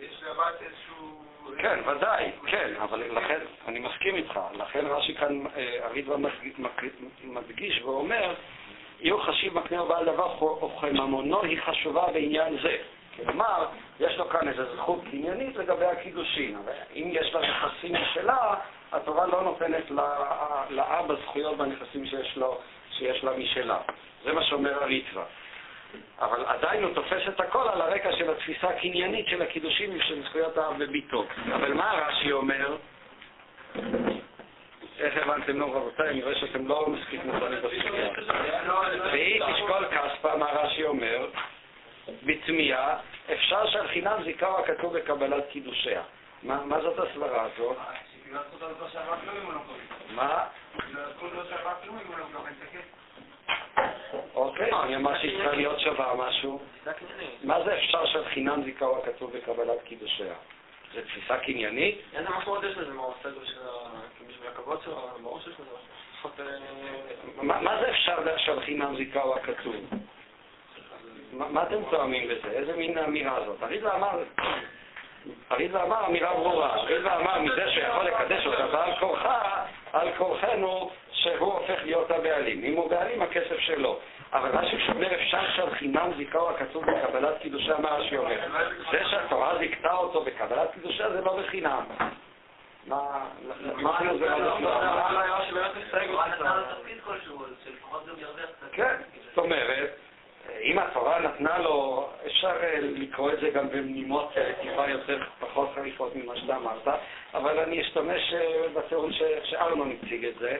יש לבת איזשהו... כן, ודאי, כן, אבל לכן, אני מסכים איתך, לכן רש"י כאן, אה, הרידווה מדגיש ואומר, יהיו חשיב מקנה ובעל דבר וכממונו היא חשובה בעניין זה. כלומר, יש לו כאן איזו זכות קניינית לגבי הקידושין, אבל אם יש לה נכסים משלה, התורה לא נותנת לאבא זכויות בנכסים שיש, לו, שיש לה משלה. זה מה שאומר הריטווה. אבל עדיין הוא תופס את הכל על הרקע של התפיסה הקניינית של הקידושים ושל זכויות האב וביתו. אבל מה רש"י אומר? איך הבנתם, נו רבותיי, אני רואה שאתם לא מספיק מוכנים בסוגיה. והיא תשקול כספה, מה רש"י אומר? בתמיהה, אפשר שעל חינם זיכר הכתוב בקבלת קידושיה. מה, מה זאת הסברה הזאת? לא. מה? לא הוא לא את. אוקיי, אני אמרתי שהיא צריכה להיות שווה משהו. מה זה אפשר שעל חינם זיכר הכתוב בקבלת קידושיה? זה תפיסה קניינית? איזה משמעות יש לזה? מה הוא עושה בשביל ה- כאילו בשביל הכבוד שלו? ברור שיש לזה. אה, מה, מה זה אפשר שעל חינם זיכר הכתוב? מה, מה אתם טועמים בזה? איזה מין אמירה זאת? הרידלה אמר, הרידלה אמר אמירה ברורה. הרידלה אמר מזה שיכול לקדש אותה בעל כורחה, על כורחנו שהוא הופך להיות הבעלים. אם הוא בעלים, הכסף שלו. אבל רש"י שאומר אפשר שעל חינם זיכר הכתוב בקבלת קידושה, מה רש"י אומר? זה שהתורה זיכתה אותו בקבלת קידושה זה לא בחינם. מה, מה כאילו זה לא קצת. כן, זאת אומרת, אם התורה נתנה לו, אפשר אה, לקרוא את זה גם בנימות אה, טיפה יותר פחות חריפות ממה שאתה אמרת, אבל אני אשתמש אה, בטיעון שארנון הציג את זה.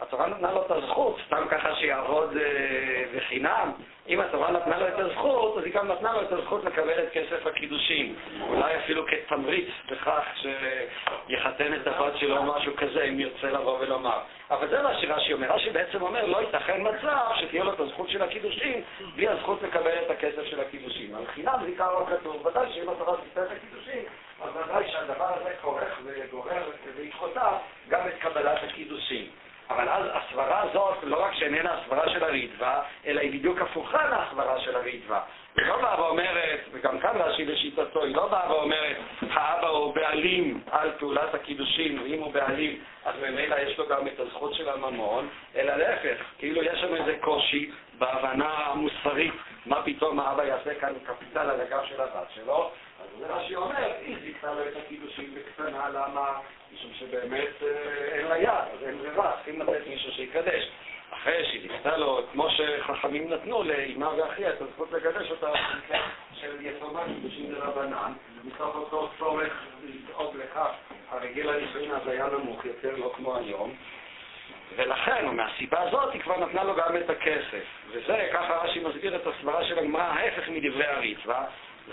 התורה נתנה לו את הזכות, סתם ככה שיעבוד אה, בחינם. אם התורה נתנה לו את הזכות, אז היא גם נתנה לו את הזכות לקבל את כסף הקידושין. אולי אפילו כתמריץ בכך שיחתן את הבת שלו או משהו כזה, אם ירצה לבוא ולומר. אבל זה מה שרש"י אומר. רש"י בעצם אומר, לא ייתכן מצב שתהיה לו את הזכות של הקידושין, בלי הזכות לקבל את הכסף של הקידושין. על חינם זה עיקר לא כתוב. ודאי שאם התורה תיתן את הקידושין, אז ודאי שהדבר הזה כורך וגורר בעקבותיו גם את קבלת הקידושין. אבל אז הסברה הזאת לא רק שאיננה הסברה של הריטב"א, אלא היא בדיוק הפוכה מהסברה של הריטב"א. היא לא באה ואומרת, וגם כאן רש"י לשיטתו, היא לא באה ואומרת, האבא הוא בעלים על פעולת הקידושין, ואם הוא בעלים, אז ממילא יש לו גם את הזכות של הממון, אלא להפך, כאילו יש לנו איזה קושי בהבנה המוסרית, מה פתאום האבא יעשה כאן קפיטל על הגב של הבת שלו, אז זה רש"י אומר, היא זיכתה לו את הקידושין בקטנה, למה? משום שבאמת אה, אין לה יד, אז אין ברירה, צריכים לתת מישהו שיקדש. אחרי שהיא זיכתה לו, כמו שחכמים נתנו לאמה ואחיה את הזכות לקדש אותה, של יתומה קידושין דרבנן, מתוך אותו צורך לדאוג לכך, הרי הרי גיל הנישואין אז היה נמוך יותר, לא כמו היום, ולכן, מהסיבה הזאת, היא כבר נתנה לו גם את הכסף. וזה, ככה רש"י מסביר את הסברה של הגמרא, ההפך מדברי הריצווה,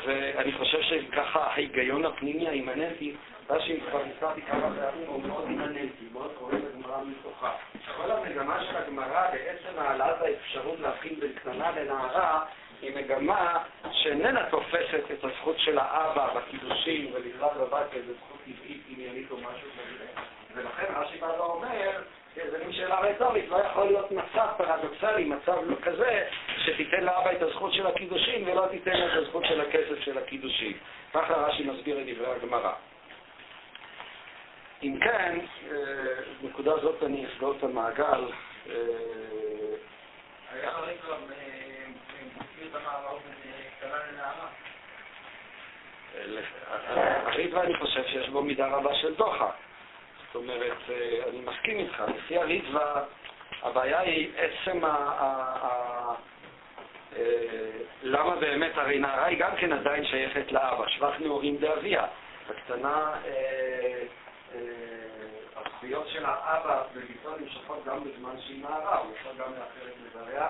ואני חושב שככה ההיגיון הפנימי האימננטי, רש"י כבר הזכרתי כמה פעמים, הוא מאוד אימננטי, מאוד קורא לגמרא מתוכה. כל המגמה של הגמרא בעצם העלאת האפשרות להבחין בין קטנה לנערה, היא מגמה שאיננה תופסת את הזכות של האבא בקידושים ולקראת בבת כאיזו זכות טבעית עניינית או משהו כזה. ולכן רש"י בא ואומר, זה מין שאלה רטורית, לא יכול להיות מצב פרדוקסלי, מצב לא כזה, שתיתן לאבא את הזכות של הקידושים ולא תיתן לו את הזכות של הכסף של הקידושים. ככה רש"י מסביר את דברי הגמרא. אם כן, אה, נקודה זאת אני אסגור את המעגל. אה, היה מסביר קטנה לנערה. הריטווה אני חושב שיש בו מידה רבה של דוחה. זאת אומרת, אה, אני מסכים איתך, לפי הריטווה הבעיה היא עצם ה... אה, למה באמת, הרי נערה היא גם כן עדיין שייכת לאבא, שבח נעורים דאביה. הקטנה, אה, הזכויות של האבא בביתו נמשכות גם בזמן שהיא נערה, הוא יכול גם לאחר את מזריה,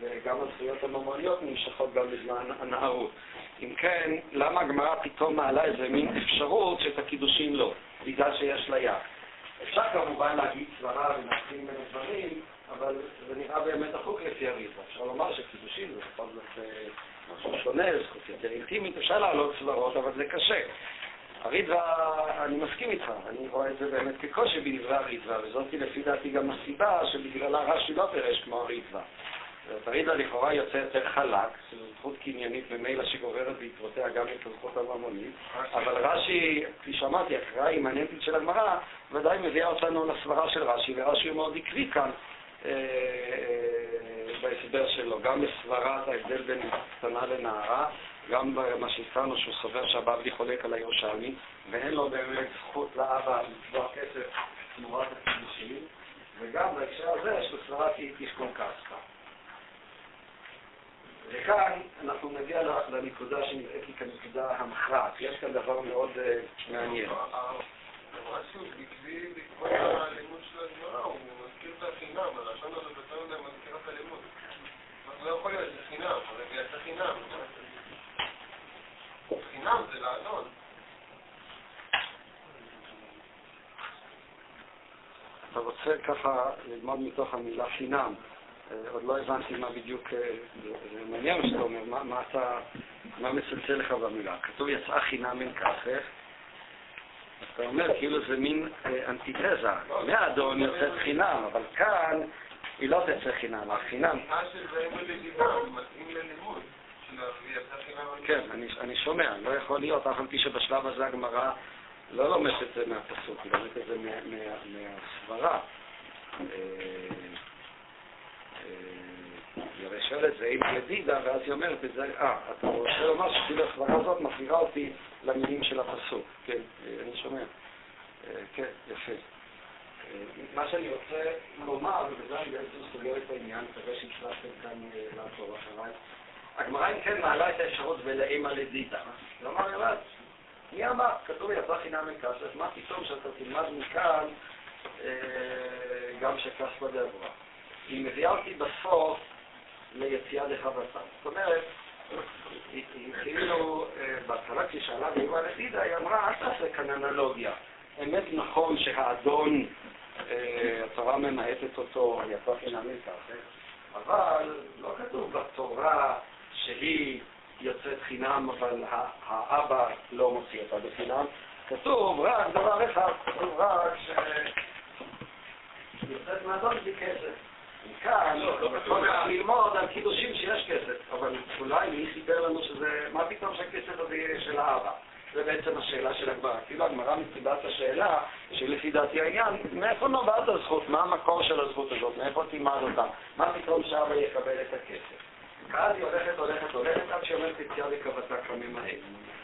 וגם הזכויות הממוניות נמשכות גם בזמן הנערות. אם כן, למה הגמרא פתאום מעלה איזה מין אפשרות שאת הקידושים לא, בגלל שיש לה יד? אפשר כמובן להגיד סברה ומחכים בין הדברים, אבל זה נראה באמת החוק לפי הריבה. אפשר לומר שקידושים זה בכל זאת אה, משהו שונה, זכות יותר אינטימית, אפשר להעלות סברות, אבל זה קשה. הרידווה, אני מסכים איתך, אני רואה את זה באמת כקושי בדברי הרידווה, וזאת לפי דעתי גם הסיבה שבגללה רש"י לא פירש כמו הרידווה. הרידווה לכאורה יוצא יותר חלק, זו זכות קניינית ממילא שגוברת בעקבותיה גם את הזכות הממונית, אבל רש"י, כפי שאמרתי, הקריאה האימננטית של הגמרא, ודאי מביאה אותנו לסברה של רש"י, ורש"י הוא מאוד עקבי כאן. אה, אה, בהסבר שלו, גם בסברת ההבדל בין קטנה לנערה, גם במה שהזכרנו שהוא סובר שהבבלי חולק על הירושלמי, ואין לו באמת זכות לאבא לצבוע כסף תמורת הקידושים, וגם בהקשר הזה יש בסברת תשכון כספא. וכאן אנחנו נגיע לנקודה שנראית לי כנקודה המכרעת. יש כאן דבר מאוד uh, מעניין. הוא מזכיר את החינם, הלשון הזה בתור להם מזכיר את הלימוד. לא יכול להיות, זה חינם, זה חינם. חינם זה לאדון. אתה רוצה ככה ללמוד מתוך המילה חינם. אה, עוד לא הבנתי מה בדיוק, אה, זה מעניין מה שאתה אומר, מה, מה אתה, מה מצלצל לך במילה. כתוב יצאה חינם אין כסף, אתה אומר כאילו זה מין אה, אנטיתזה. מהאדון יוצאת חינם, אבל כאן היא לא תצא חינם, החינם... מה שזה מתאים ללימוד. כן, אני, אני שומע, לא יכול להיות, אף על פי שבשלב הזה הגמרא לא לומדת את זה מהפסוק, היא לומדת את זה מה, מה, מהסברה. אה, אה, היא הרי שואלת זה עם ידידה, ואז היא אומרת את זה, אה, אתה רוצה לומר שכאילו הסברה הזאת מחזירה אותי למילים של הפסוק, כן, אה, אני שומע. כן, יפה. מה שאני רוצה לומר, ובזה אני בעצם סוגר את העניין, מקווה שהצלחתם כאן לעקוב אחריי, הגמרא אם כן מעלה את האפשרות ולאימא לדידה. כלומר, ירד, מי אמר? כתוב יצא חינם מכסף, מה פתאום שאתה תלמד מכאן אה, גם שכספא דאברה. היא מביאה אותי בסוף ליציאה לחבטה. זאת אומרת, היא כאילו, אה, בהתחלה כששאלה באימא לדידה, היא אמרה, אל תעשה כאן אנלוגיה. אמת נכון שהאדון, אה, התורה ממעטת אותו, יצא חינם מכסף, אבל לא כתוב בתורה שהיא יוצאת חינם, אבל האבא לא מוציא אותה בחינם. כתוב רק דבר אחד, כתוב רק ש... יוצאת מהאדון בלי כסף. מכאן, יכול ללמוד על קידושים שיש כסף, אבל אולי מי סיפר לנו שזה, מה פתאום שהכסף הזה יהיה של האבא? זה בעצם השאלה של הגמרא. כאילו הגמרא מציבה את השאלה, שלפי דעתי העניין, מאיפה נובעת הזכות? מה המקור של הזכות הזאת? מאיפה תימד אותה? מה פתאום שאבא יקבל את הכסף? ואז היא הולכת, הולכת, הולכת, עד שהיא אומרת יציאה לקבתה כממהר.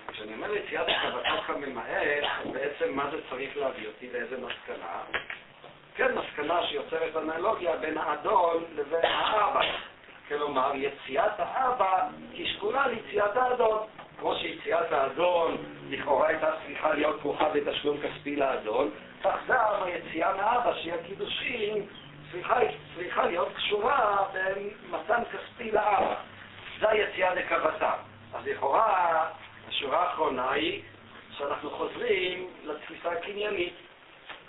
כשאני אומר יציאה לקבתה כממהר, בעצם מה זה צריך להביא אותי, לאיזה מסקנה? כן, מסקנה שיוצרת אנלוגיה בין האדון לבין האבא. כלומר, יציאת האבא היא שקולה ליציאת האדון. כמו שיציאת האדון לכאורה הייתה צריכה להיות כרוכה בתשלום כספי לאדון, כך גם היציאה מאבא, שהיא הקידושין, צריכה, להיות קשורה במתן כספי לאבא. זה היציאה לקוותה. אז לכאורה, השורה האחרונה היא שאנחנו חוזרים לתפיסה הקניינית,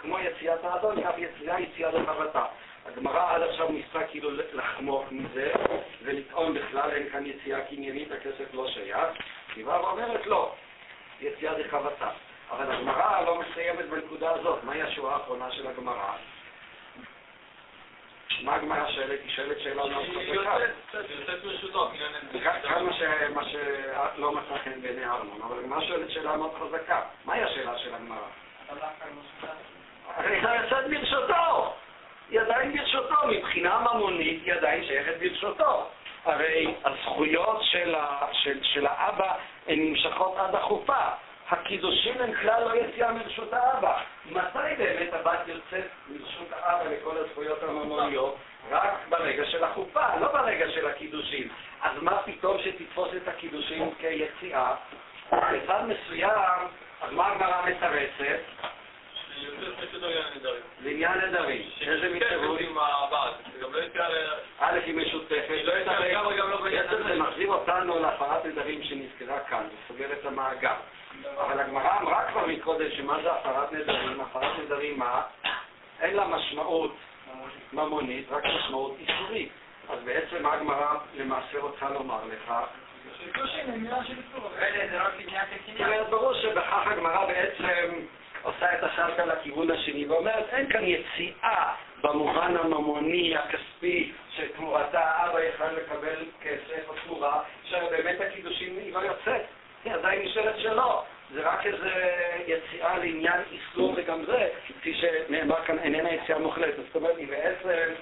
כמו יציאת האדון, אף יציאה יציאה לקוותה. הגמרא עד עכשיו ניסתה כאילו לחמוק מזה ולטעון בכלל אין כאן יציאה קניינית, הכסף לא שייך. היא באה ואומרת לא, יציאה דחבטה. אבל הגמרא לא מסיימת בנקודה הזאת. מהי השורה האחרונה של הגמרא? מה הגמרא שואלת? היא שואלת שאלה מאוד חזקה. כמה שלא מצא חן בעיני ארמון, אבל הגמרא שואלת שאלה מאוד חזקה. מהי השאלה של הגמרא? הרי יוצאת ברשותו. היא עדיין ברשותו, מבחינה ממונית היא עדיין שייכת ברשותו. הרי הזכויות של, של, של האבא הן נמשכות עד החופה. הקידושים הם כלל לא יציאה מרשות האבא. מתי באמת הבת יוצאת מרשות האבא לכל הזכויות הממוניות? רק ברגע של החופה, לא ברגע של הקידושים. אז מה פתאום שתתפוס את הקידושים כיציאה? בצד מסוים, אז מה הגמרא מתרצת? לעניין נדרים. איזה מתירוץ? א', היא משותפת. בעצם זה מחזיר אותנו להפרת נדרים שנזכרה כאן, זה סוגר את המעגל. אבל הגמרא אמרה כבר מקודם שמה זה הפרת נדרים? הפרת נדרים מה? אין לה משמעות ממונית, רק משמעות איסורית. אז בעצם מה הגמרא למעשה רוצה לומר לך? ברור שבכך הגמרא בעצם עושה את השלטה לכיוון השני ואומרת, אין כאן יציאה במובן הממוני, הכספי, שתמורתה אבא יכל לקבל כסף או תמורה, שבאמת הקידושים היא לא יוצאת, היא עדיין נשארת שלו. זה רק איזו יציאה לעניין איסור וגם זה, כפי שנאמר כאן, איננה יציאה מוחלטת. זאת אומרת, היא בעצם,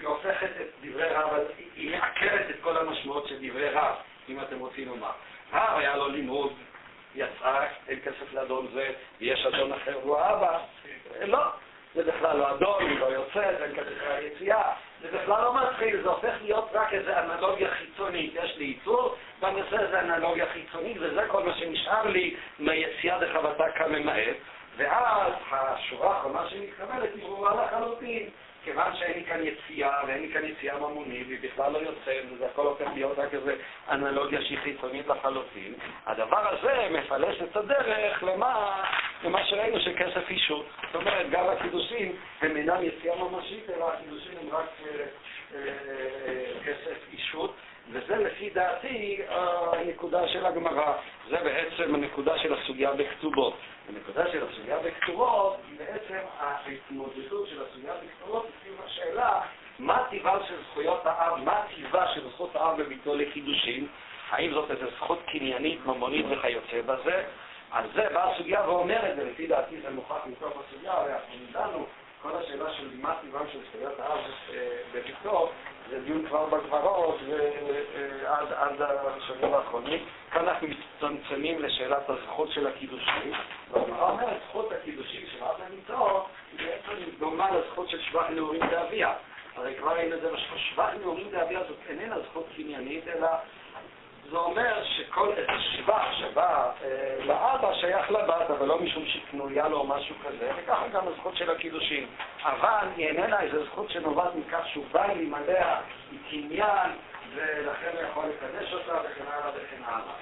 היא הופכת את דברי רב, היא מעקרת את כל המשמעות של דברי רב, אם אתם רוצים לומר. רב היה לו לימוד יצאה, אין כסף לאדון זה, ויש אדון אחר והוא האבא. לא, זה בכלל לא אדון, הוא לא יוצא, זה כסף ליציאה. זה בכלל לא מתחיל, זה הופך להיות רק איזו אנלוגיה חיצונית. יש לי ייצור, ואני עושה איזו אנלוגיה חיצונית, וזה כל מה שנשאר לי מהיציאה דחבטה כממעט. ואז השורה האחרונה שמתקבלת היא ברורה לחלוטין. כיוון שאין לי כאן יציאה, ואין לי כאן יציאה ממונית, והיא בכלל לא יוצאת, וזה הכל הופך להיות רק איזו אנלוגיה שהיא חיצונית לחלוטין, הדבר הזה מפלס את הדרך למה, למה שראינו שכסף אישות. זאת אומרת, גם הקידושים הם אינם יציאה ממשית, אלא הקידושים הם רק אה, אה, כסף אישות. וזה לפי דעתי הנקודה של הגמרא, זה בעצם הנקודה של הסוגיה בכתובות. הנקודה של הסוגיה בכתובות היא בעצם ההתמודדות של הסוגיה בכתובות סביב השאלה מה טיבה של זכויות האב, מה טיבה של זכות האב בביתו לקידושין, האם זאת איזו זכות קניינית, ממונית וכיוצא בזה, על זה באה הסוגיה ואומרת, ולפי דעתי זה מוכח מתוך הסוגיה, הרי אנחנו נדענו כל השאלה של מה טיבם של זכויות האב אה, בביתו, זה דיון כבר בגברות ועד השבוע האחרונים. כאן אנחנו מצטמצמים לשאלת הזכות של הקידושים. והגמרא אומרת, זכות הקידושים של אב בביתו היא בעצם דומה לזכות של שבח נעורים באביה. הרי כבר ראינו את זה שבח נעורים באביה זאת איננה זכות קניינית, אלא זה אומר שכל שבח שבא אה, לאבא שייך לבת, אבל לא משום שהיא קנויה לו או משהו כזה, וככה גם הזכות של הקידושין. אבל היא איננה איזו זכות שנובעת מכך שהוא בא עליה, היא קניין, ולכן הוא יכול לקדש אותה וכן הלאה וכן הלאה.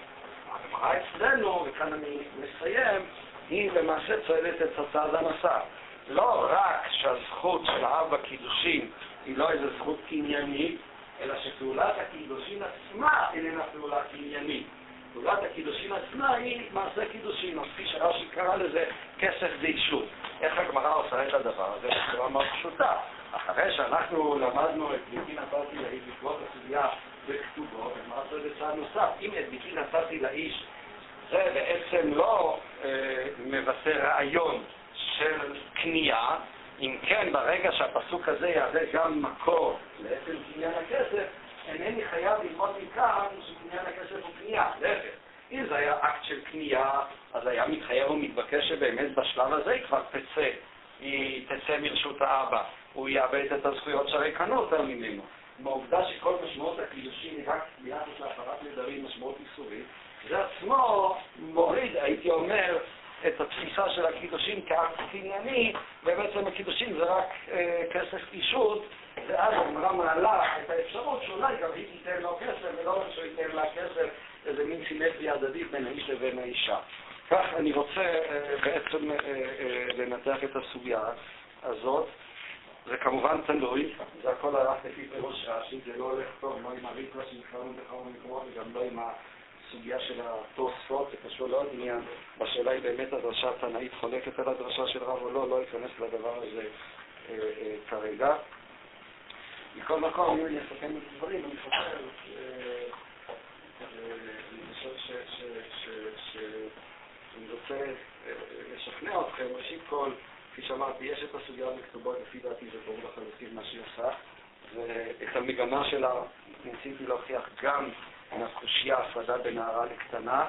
הגמרא אצלנו, וכאן אני מסיים, היא למעשה צועדת את הצד הנוסף. לא רק שהזכות של האב בקידושין היא לא איזו זכות קניינית, אלא שפעולת הקידושין עצמה איננה פעולה קניינית. פעולת הקידושין עצמה היא מעשה קידושין, או כפי שרש"י קרא לזה, כסף דאישות. איך הגמרא עושה את הדבר הזה? בצורה מאוד פשוטה. אחרי שאנחנו למדנו את ביתי נתתי לאיש בעקבות הסוגיה בכתובות, הגמרא עושה צעד נוסף. אם את ביתי נתתי לאיש זה בעצם לא אה, מבטא רעיון של קנייה, אם כן, ברגע שהפסוק הזה יהווה גם מקור לעצם קניין הכסף, אינני חייב ללמוד מכאן שקניין הכסף הוא קנייה, להפך. אם זה היה אקט של קנייה, אז היה מתחייב ומתבקש שבאמת בשלב הזה היא כבר תצא, היא תצא מרשות האבא, הוא יאבד את הזכויות שהרי קנו אותה ממנו. בעובדה שכל משמעות הקידושין היא רק ביחס להפרת נדרים משמעות איסורית, זה עצמו מוריד, הייתי אומר, את התפיסה של הקידושין כאקט קנייני, ובעצם הקידושין זה רק אה, כסף אישות, ואז הגמרא מעלה את האפשרות שאולי גם היא תיתן לו כסף, ולא רק שהוא ייתן לה כסף, איזה מין סימטריה הדדית בין האיש לבין האישה. כך אני רוצה אה, בעצם אה, אה, לנתח את הסוגיה הזאת. זה כמובן תלוי, זה הכל הלך לפי פירוש רש"י, זה לא הולך טוב, לא עם הריטרה שנקראנו בכמה מקומות וגם לא עם הסוגיה של התוספות, זה קשור לעוד עניין. השאלה היא באמת הדרשה התנאית חולקת על הדרשה של רב או לא, לא אכנס לדבר הזה אה, אה, כרגע. מכל מקום, אם אני אסכם את הדברים, אני חושב, אני חושב שאני רוצה אה, לשכנע אתכם, ראשית כל, כפי שאמרתי, יש את הסוגיה בכתובות, לפי דעתי זה ברור לחלוטין מה שהיא עושה, ואת המגמה שלה ניסיתי להוכיח גם מהקושייה הפרדה בין נערה לקטנה,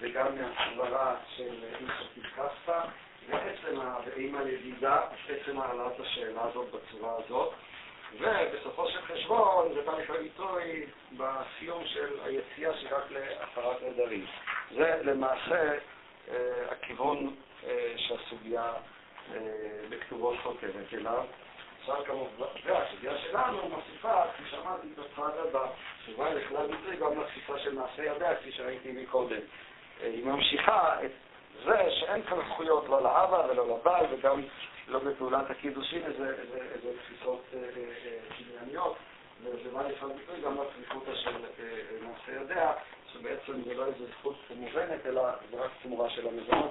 וגם מהסברה של אינסופית קסטה, ועצם האימא לדידה, עצם העלאת השאלה הזאת בצורה הזאת. ובסופו של חשבון זה בא לידי ביטוי בסיום של היציאה שהיא רק להפרת נדרים. זה למעשה הכיוון אה, שהסוגיה אה, בכתובות חותרת אליו. עכשיו כמובן, והסוגיה שלנו מוסיפה, כפי שאמרתי, את הצעד הבא, שבא לכלל ביטוי גם לתפיסה של מעשה ידיה, כפי שראיתי מקודם. היא ממשיכה את זה שאין כאן זכויות לא לאבא ולא לבעל וגם לא בפעולת הקידושין, איזה, תפיסות קנייניות, וזה בא לכלל ביטוי גם לצריכותא של מעשה ידיה, שבעצם זה לא איזו זכות מובנת, אלא זה רק תמורה של המזונות,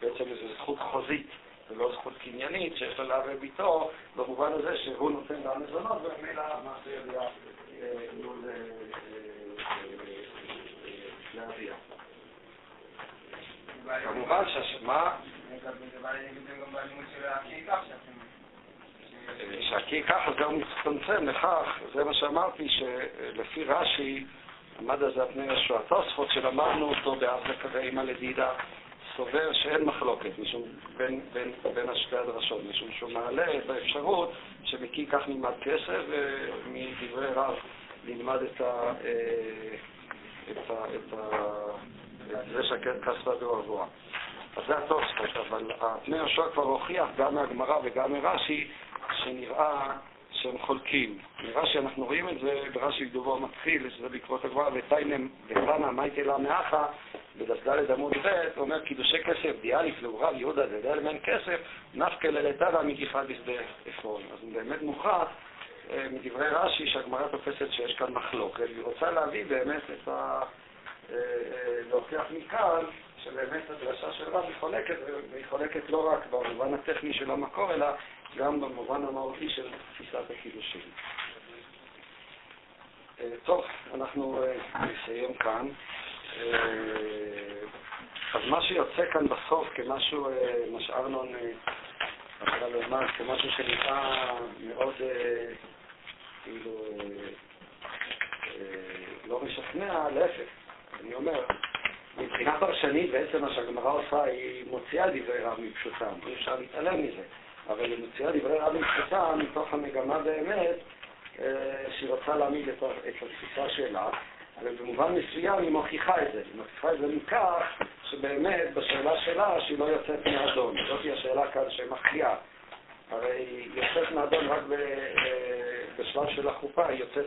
ובעצם איזו זכות חוזית. ולא זכות קניינית שיש לה לאב וביתו, במובן הזה שהוא נותן לה מזונות, וממילא מעשה ידיה עלול להביע. כמובן שהשמה... שהקי ככה הוא מצטמצם לכך, זה מה שאמרתי, שלפי רש"י עמד על זה פני ישוע. התוספות שלמדנו אותו בארבע קווי אימא לדידה, סובר שאין מחלוקת משום, בין, בין, בין השתי הדרשות, משום שהוא מעלה את האפשרות שמקי כך נלמד כסף ומדברי רב נלמד את, ה, את, ה, את, ה, את זה שהכספה גבוה. אז זה התוספות, אבל פני יהושע כבר הוכיח גם מהגמרא וגם מרש"י שנראה שהם חולקים. נראה שאנחנו רואים את זה ברש"י דובו מתחיל, שזה בעקבות הגמרא, ותנא מייטי לה מאחה, בד"ד עמוד ב', אומר קידושי כסף, דיאליף לעורב יהודה זה דל מן כסף, נפקא ללתדה מגיחה בשדה עפרון. אז באמת מוכרח מדברי רש"י שהגמרא תופסת שיש כאן מחלוקת, והיא רוצה להביא באמת את ה... להוכיח מכאן שבאמת הדרשה של רב היא חולקת, והיא חולקת לא רק במובן הטכני של המקור, אלא גם במובן המהותי של תפיסת הקידושים. טוב, אנחנו נסיים כאן. אז מה שיוצא כאן בסוף כמשהו, מה שארנון רצה לומר, כמשהו שנראה מאוד כאילו לא משכנע, להפך. אני אומר, מבחינה פרשנית בעצם מה שהגמרא עושה, היא מוציאה דברי רב מפשוטם, אי אפשר להתעלם מזה. אבל מוציאה דברי רב מפשוטם מתוך המגמה באמת שהיא רוצה להעמיד את, התפיסה שלה, אבל במובן מסוים היא מוכיחה את זה. היא מוכיחה את זה מכך שבאמת בשאלה שלה שהיא לא יוצאת מהאדון. זאת היא השאלה כאן שמכריעה. הרי היא יוצאת מהאדון רק בשלב של החופה, היא יוצאת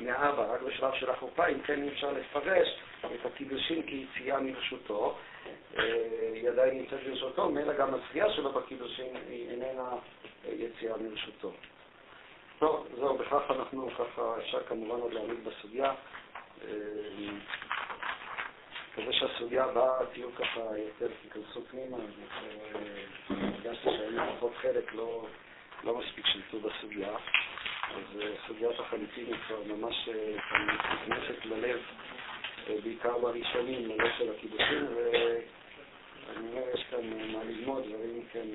מהאבא, רק בשלב של החופה, אם כן אי אפשר לפרש את הקידושין כיציאה מרשותו. היא עדיין נמצאת ברשותו, מילא גם הזכייה שלו בקידושין היא איננה יציאה מרשותו. טוב, זהו, בכך אנחנו ככה, אפשר כמובן עוד להעמיד בסוגיה. מקווה שהסוגיה הבאה תהיו ככה יותר, תיכנסו פנימה, הרגשתי שהיינו פחות חלק, לא, לא מספיק שלטו בסוגיה. אז סוגיית החליפין היא כבר ממש נכנסת ללב, בעיקר בראשונים, ללב של הקידושים, ואני אומר, יש כאן מה ללמוד, דברים כן,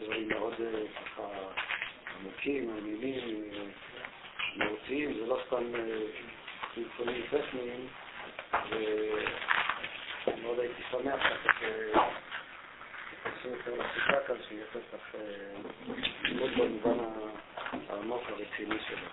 דברים מאוד ככה עמוקים, מעניינים, מהותיים, זה לא סתם טלפונים טכניים, ומאוד הייתי שמח ככה שתיכנסו יותר לשיחה כאן, שיהיה פתח ללמוד במובן העמוק הרציני שלו.